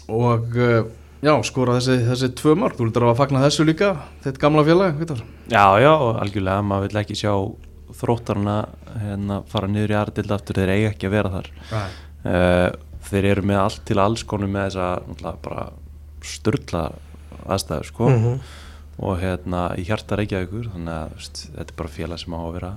og já, skora þessi, þessi tvö mörg, þú vildur að fagna þessu líka þitt gamla félag, veitar Já, já, algjörlega, maður vil ekki sjá þróttarna hérna, fara niður í aðradild aftur, þeir eiga ekki að vera þar. Uh, þeir eru með allt til alls konum með þessa náttúrulega bara störla aðstæður sko Mhm. og hérna í hjarta Reykjavíkur þannig að þú veist, þetta er bara félag sem á að vera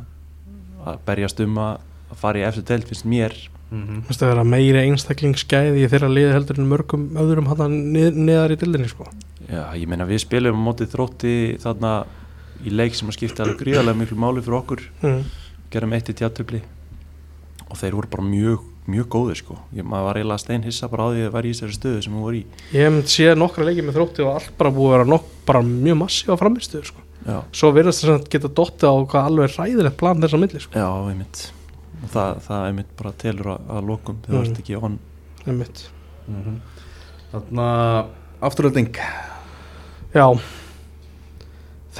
að berjast um að fara í eftir deild finnst mér mm -hmm. Mér finnst að vera meiri einstaklingsgæði í þeirra liði heldur en mörgum öðrum hann neðar í dildinni sko. Já, ég meina við spilum á móti þrótti þarna í leik sem að skipta alveg gríðarlega miklu máli fyrir okkur mm. gerum eitt í tjáttöfli og þeir voru bara mjög, mjög góðir sko ég, maður var eiginlega stein hissa bara á því að það var í þessari stöðu sem hún var í Ég hef myndi séð nokkra leikið með þrótti og allt bara búið að vera nokk, bara mjög massífa framistuður sko. já, Svo virðast þess að geta dottið á hvað alveg ræðilegt plan þess að milli sko. já, einmitt og það, það einmitt bara telur að, að lokum þegar Mm. það ert ekki on Einmitt. Þannig að afturölding Já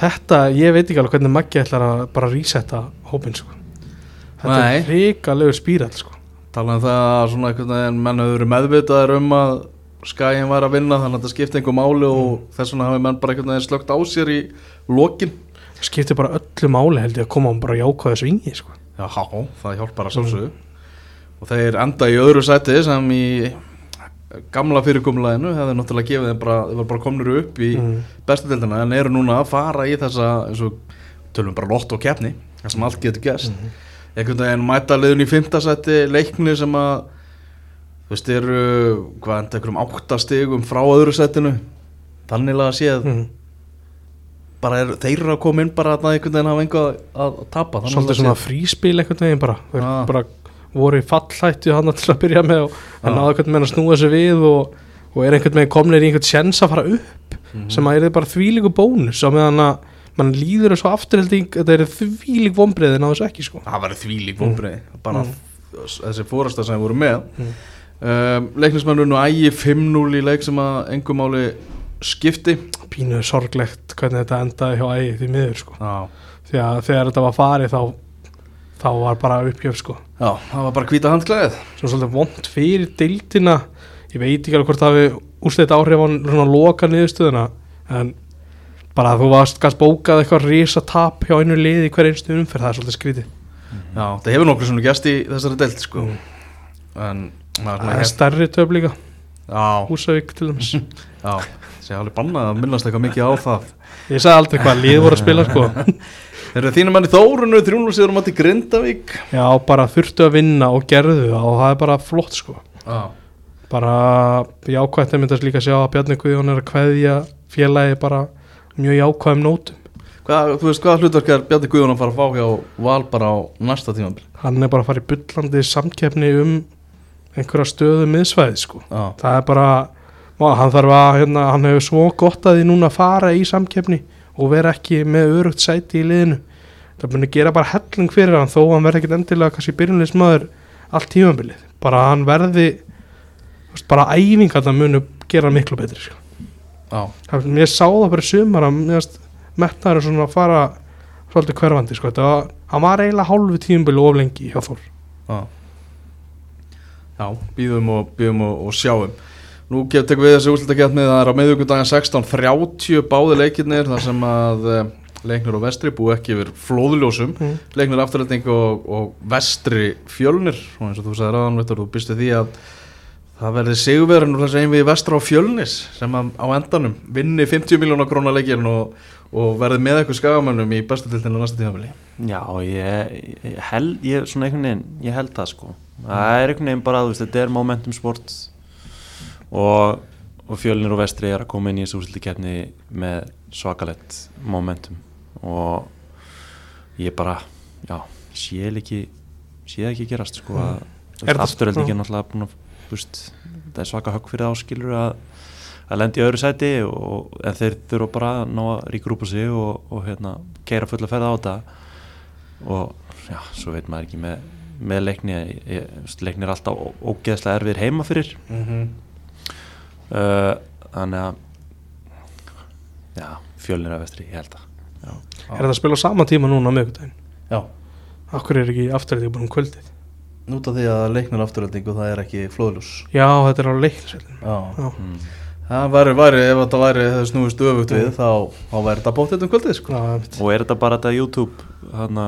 Þetta, ég veit ekki alveg hvernig Maggi ætlar að bara resetta hópin sko. Þetta Nei. er ríkalegu spírall sko. Tala um það að svona einhvern veginn menn hefur verið meðvitaðir um að skæin var að vinna þannig að þetta skipti einhver máli og þess vegna hafi menn bara einhvern veginn slögt á sér í lokin Það skiptir bara öllu máli held ég að koma og bara jákvæða svingi sko. Já, það hjálpar að sjálfsögðu og þeir enda í öðru sæti sem í gamla fyrirkomlæðinu hefði náttúrulega gefið þeim bara, þeir var bara komnir upp í mm. bestu deildina en eru núna að fara í þessa eins og tölum bara lott og keppni það sem allt getur gerst Mhm. Einhvern veginn mæta liðun í fimmtasætti leikni sem að þú veist eru hvað enda einhverjum áttastigum frá öðru sættinu þannig að séð Mm. bara er, þeir eru að koma inn bara að einhvern veginn hafa einhvað að, tapa Svolítið svona fríspil einhvern veginn bara Þeir Ah. bara voru í fallhættu hann til að byrja með og hann Ah. náðu einhvern veginn að snúa sig við og, og er einhvern veginn komnir í einhvern sjens að fara upp Mhm. sem að er bara þvílíku bónus á meðan að mann líður þessu afturhelding þetta er þvílík vombriðin á þessu ekki sko. það var þvílík vonbreið bara Mm. þessi fórasta sem voru með Mm. um, leiknismannur nú ægi 5-0 í leik sem að engum máli skipti pínuð sorglegt hvernig þetta endaði hjá ægi því miður sko. já, því að þegar þetta var farið þá þá var bara uppgjöf sko. já það var bara hvíta handklæðið er svolítið vond fyrir deildina ég veit ekki alveg hvort það hafi úrslit áhrif á svona loka niðurstöðuna en bara að þú varst gæst bókað eitthvað risa tap hjá einu liði í hver einstu umferð það er svolítið skrítið. Já, það hefur nokkur svona gæst í þessari deild sko. Mm. en maður það er stærri töf líka. Já, Húsavík til dæmis. Já sé alveg bannað að minnast eitthvað mikið á það. Ég sagði aldrei hvað lið voru að spila sko. Þeir eru þínum enn í Þórunu 300 sigur á mati Grindavík. Já bara þurftu að vinna og gerðu það og það er bara flott sko. Já, bara jákvæmt að myndast líka að sjá að Bjarni Guðjón er að kveðja félagi bara mjög jákvæðum nótum. Hvað, þú veist, hvaða hlutverk er Bjarni Guðjón að fara að fá hjá Val bara á næsta tímambil? hann er bara að fara í bullandi samkeppni um einhverja stöðu miðsvæði sko. Já, það er bara hann að, hérna, hann hefur svo gott að því núna að fara í samkeppni og vera ekki með örugt sæti í liðinu. Það munir gera bara helling fyrir hann þó hann verði ekkit endilega kannski byrjunleismadur allt tímabilið, bara hann verði bara æfingar það munu gera miklu betri sko. Það- mér sá það bara sumar að metnaður svona að fara svolítið hverfandi sko. Þetta var, eiginlega hálfu tímabili of lengi hjá Þór. Já. Já, býðum og, býðum og, og sjáum. Nú tekum við þessi úrslutakefni það er á meðvíkundaginn 16.30 báði leikirnir þar sem að eh, leiknir og vestri búi ekki yfir flóðljósum. Mm. leiknir afturhalding og, og vestri fjölnir og eins og þú sagði veitur, þú býstu því að það verði sigurverðin og þessi einvið vestra á fjölnis sem að, á endanum vinni 50 miljónar krónar leikirinn og, og verði með eitthvað skagamönnum í bestu tiltinu næsta tímafili Já, ég, ég held, ég, svona einhvern veginn, ég held það sko. Það er einhvern veginn bara, þú veist, þetta er momentum sport og, og fjölnir og vestri er að koma inn í þessu úrslutikefni með svakalett momentum. Og ég bara, já, sé ekki, sé það ekki gerast sko að Er það- afturöldingin náttúrulega búin að veist, það er svaka högg fyrir áskilur að, að lendi í öðru sæti og, en þeir þurfa bara að ná að ríkur sig og, og hérna, keira fulla ferða á þetta og já, svo veit maður ekki með, með leikni leikni er alltaf ógeðslega erfir heima fyrir Mhm. uh, þannig að já, fjölnir af vestri, ég held að já. Er þetta að spila á sama tíma núna á miðvikudaginn? Já, Akkur er ekki afturðið búin um kvöldið? Út af því að leiknir afturölding og það er ekki flóðljus Já, þetta er á Já, Mm. það væri, væri, ef þetta væri það snúist öfugt við þá, þá væri þetta bóttið um kvöldið sko. já, einmitt. og er þetta bara þetta YouTube hana,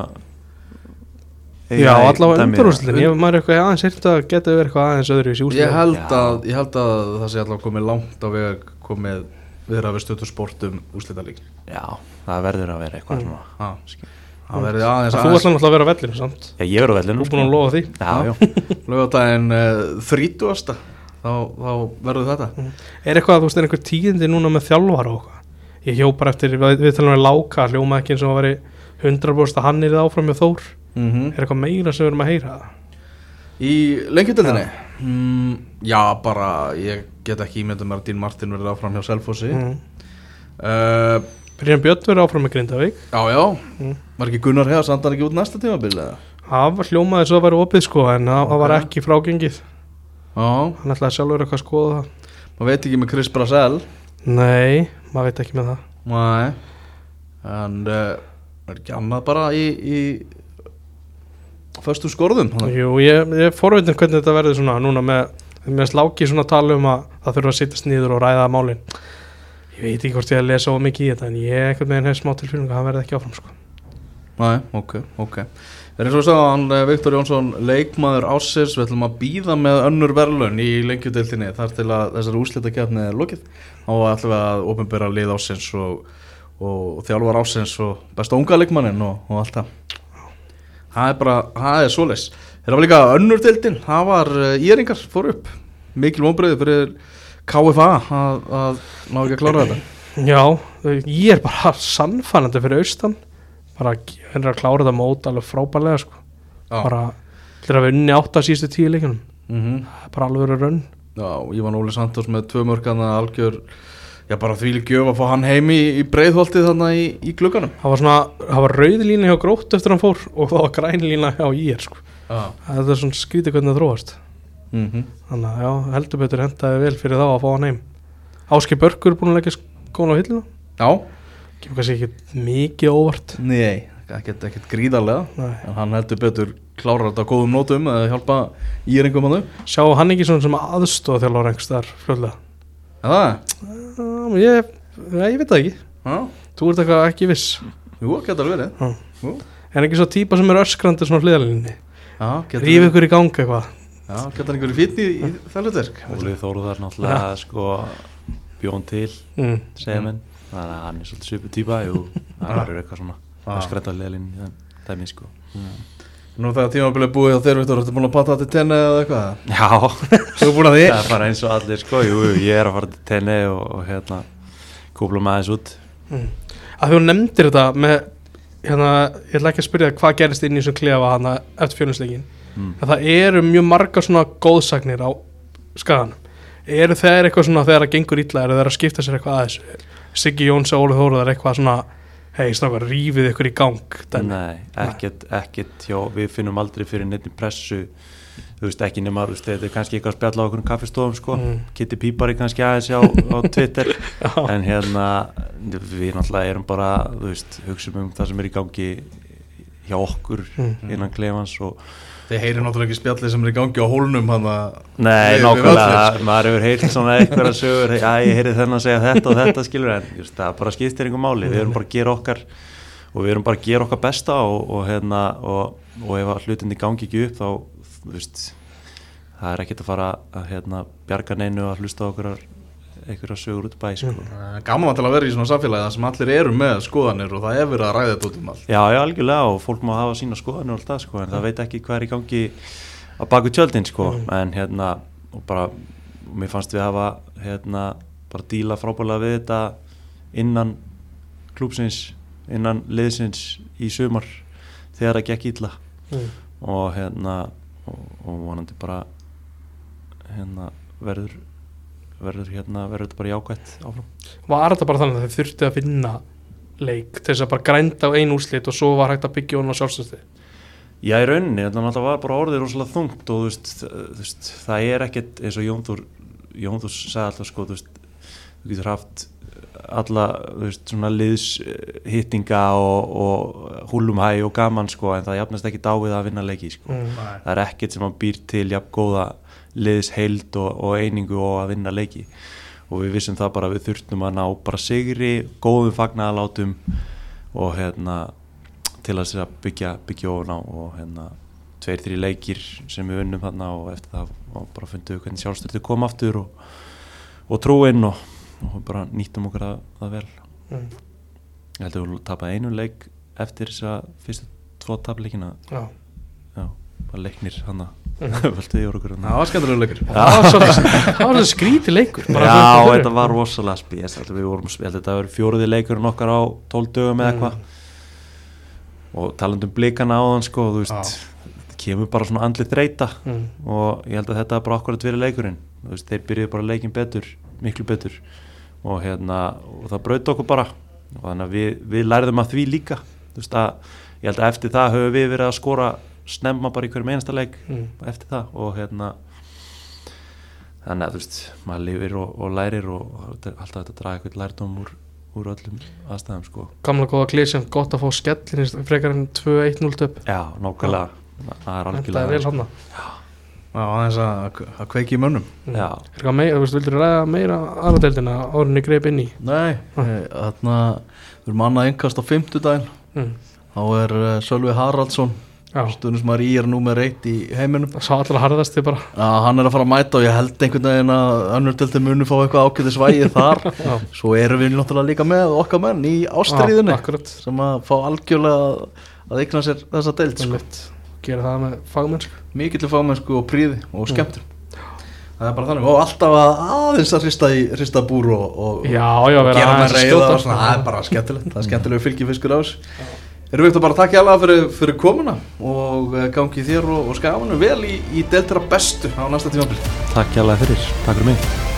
já allavega undanúrslitin Ég maður eitthvað aðeins heyrt að geta verið eitthvað aðeins öðru í ég, Já. að, ég held að það sé allavega komið langt á veg komið viðra við stötu sportum úrslítalík já, það verður að vera eitthvað Mm. svona Ha, það verði aðeins Þú ætla náttúrulega að vera á vellinu samt. Já, ég verður á Þú vellinu er búin að lofa því. Já, já, lögadaginn uh, 30. Þá, þá verður þetta. Er eitthvað, þú veist, er einhver tíðindi núna með þjálfara og eitthvað? Ég hjó bara eftir, við, við talum við láka hljóma ekki eins og að veri 100% að hann er áfram með Þór. Mm Er eitthvað meira sem við erum að heyra? Í lengjadöldinni? Mm, já, bara ég get ekki ímyndum mér að Dín Martin verður áfram hjá Selfossi. Mm. mm. Brynjan Björn verið áfram með Grindavík. Já, já, Mm. Var ekki Gunnar Heða sandan ekki út næsta tímabil eða? Það var hljómaði svo að vera opið sko en það það var ekki frágengið. Já, Hann ætlaði sjálfur eitthvað að skoða það. Maður veit ekki með Chris Brasel Nei, maður veit ekki með það. Nei. En uh, er ekki annað bara í, í Föstum skorðum? Þannig. Jú, ég, ég forveitin hvernig þetta verður svona núna með, með sláki svona tala um að það þurfa að sittast niður og ræða málin. Ég veit ekki hvort ég lesa of mikið í þetta en ég ekkert með hef smá tilfylgjum að hann verði ekki áfram sko Nei, ok, ok. Það er eins og sagði hann eh, Viktor Jónsson leikmaður ásins, við ætlum að býða með önnur verðlun í lengjudeildinni þar til að þessari úrslitakefni er lokið. Og ætlum að ofinbera lið ásins og, og þjálfar ásins og besta unga leikmannin og, og allt það. Það er bara, það er svoleis Það var líka önnur deildin, það var uh, íringar fór upp, mikil vonbreiði fyrir KFA að, að ná ekki að klára þetta. Já, ég er bara sannfænandi fyrir austan bara hendur að klára þetta mót alveg frábærlega sko. Bara til að við unni átt að síðustu tíu leikunum mm er bara alveg verið raun. Já, Ívan Óli Santos með tvö mörgana algjör, já bara því gjöf að fá hann heim í, í breiðholtið þannig í, í glugganum. Það var svona, það var rauð lína hjá grótt eftir hann fór og það var græn lína hjá ír sko. Það er svona skrítið hvernig það þróast. Mm -hmm. þannig að já, heldur betur hendaði vel fyrir þá að fá hann heim. Áski Börkur er búin að leggja skóna á hillina Já, kemur kannski ekki mikið óvart. Nei, ekkert, ekkert gríðarlega. Nei. en hann heldur betur klárar þetta á góðum nótum eða hjálpa íringum hann upp sjá hann ekki svona sem aðstóð þjálfur einhvers þar fljóðlega Já, ég, ég, ég veit það ekki. Já, þú ert eitthvað ekki viss. Jú, getur alveg verið. En ekki svo típa sem er öskrandi svona hliðalinni ríf ykkur í gang eitthvað. Já, getur hann einhverju fítni í, í það hlutverk? Óli Þóruðar náttúrulega sko bjón til, mm. segja menn þannig að hann er svolítið svipu típa jú, hann verður eitthvað svona Ah. að skræta leilin í þeim dæmi sko. Nú þegar er búið á þér, Viktor, ertu búin að panta til tenni eða eitthvað? Já, Þú er það er bara eins og allir sko. Jú, jú, ég er að fara til tenni og, og hérna kúpla með aðeins út. Mm. að þú nefndir þetta með hérna, ég ætla ekki að spyrja hvað gerist inn í þessum klefa hana eftir fjölusleikin mm. að það eru mjög margar svona góðsagnir á skaganum. Eru þeir eitthvað svona þegar það gengur illa eru þeir að skipta sér eitthvað að þessu Siggi Jóns og Óli Þóruðar eitthvað svona hei, strákar, rífið ykkur í gang dæmi. Nei, ekkert, ekkert hjá, við finnum aldrei fyrir neittni pressu þú veist ekki nema, þú veist, þetta er kannski eitthvað að spjalla á okkur kaffistofum sko, Mm. Kitty Pípari kannski aðeins á, á Twitter Já. en hérna við náttúrulega erum bara, þú veist hugsaum um það sem er í gangi hjá okkur Mm. innan klefans og Þið heyrir náttúrulega ekki spjallið sem er í gangi á hólnum að Nei, nákvæmlega, maður hefur heyrt svona eitthvað sögur, já ég heyri þennan að segja þetta og þetta skilur en just, það bara skiptir einhver máli, við erum bara að gera okkar og við erum bara að gera okkar besta og, og, hérna, og, og ef að hlutinni gangi ekki upp þá, þú veist, það er ekkert að fara að hérna, bjarga neinu að hlusta okkur einhverja sögur út bæ sko. Eh, Gaman að vera í svona samfélagi þar sem allir eru með skoðanir og það er verið að ræða þetta út um allt. Já, já, algjörlega og fólk má hafa sína skoðanir og allt það sko, en það veit ekki hvað er í gangi á baku tjöldin sko, en hérna og bara, mér fannst við hafa hérna, bara díla frábælega við þetta innan klúpsins, innan liðsins í sumar þegar það gekk illa. Mm. og hérna og, og vonandi bara hérna verður verður hérna verður þetta bara jákvætt áfram Var þetta bara þannig að þeir þurfti að vinna leik til þess að bara grænda á einu úrslit og svo var hægt að byggja hún á sjálfstöðsti Já, í rauninni, þetta náttúrulega var bara orðið rosalega þungt og þú veist, þú veist, það er ekkert eins og Jón Þór, Jón Þór sagði alltaf sko, þú veist, þú getur haft alla, þú veist, svona liðshittinga og, og húlumhæ og gaman sko, en það jafnast ekki dáið að vinna leiki sko. mm. Það er ekkert sem hann býr til jafn góða liðsheild og, og einingu og að vinna leiki og við vissum það bara að við þurftum að ná bara sigri, góðum fagnaðalátum og hérna til að sér að byggja, byggja ofan á og hérna tveir, þrjí leikir sem við unnum þarna og eftir það og bara fundum við hvernig sjálfstöldi kom aftur og, og trúinn og, og bara nýttum okkur það, það vel Mm. ég held að við tapaði einu leik eftir þess að fyrstu tvo tapleikina Já. já, bara leiknir hann að völduði yfir okkur Það var skemmtilega leikur. Það var það skríti leikur. Já, þetta var rosalega spes. Við vorum, að þetta var fjóruði leikurinn okkar á 12 dögum eða Mm. eitthvað. Og talandum blikana á þann sko, þú veist, þetta kemur bara svona andlið þreita Mm. og ég held að þetta er bara okkur að vera leikurinn. Þú veist, þeir byrjuði bara leikin betur miklu betur. Og hérna og það braut okkur bara. Og þannig að við, við lærðum að því líka. Þú veist að ég held að eftir það höfum við verið að skora snemma bara í hverjum einasta leik Mm. eftir það og hérna þannig að þú veist, maður lifir og, og lærir og þetta er alltaf að draga eitthvað lærdóm úr, úr öllum aðstæðum sko. Gamla góða klísjan, gott að fá skellin í frekar en 2-1-0 töp. Já, nákvæmlega. Það er Þetta er algjörlega vel hann Já, aðeins að, að kveiki í mönnum. Já, Er eitthvað meira, þú veist, vildur ræða meira aðradeldina árinni greip inn í? Nei, eh, þarna við erum annað engast á fimmtudaginn. Mm. þá er uh, Sölvi Haraldsson Já, stundismar í er númer eitt í heiminum. Sá allra harðasti bara. Já, hann er að fara að mæta og ég held einhvern veginn að önnur delti muni fá eitthvað ágætis vægi þar svo erum við náttúrulega líka með okkar menn í akkurat. sem að fá algjörlega að eigna sér þessa deild sko. Gera það með fagmennsku. Mikill fámennsku og príði og skemmtur það er bara þannig. Og alltaf að aðeins að hrista, í, hrista búr og, og, Já, já, gera með að reyða skjóta. og svona, það er bara skemmtilegt. Það er skemmtilegu fylgifiskur á þessu Erum við bara að takka alveg fyrir, fyrir komuna og eh, gangi þér og, og skafanu vel í, í deltara bestu á næsta tímafél takk hjá fyrir, takk fyrir mig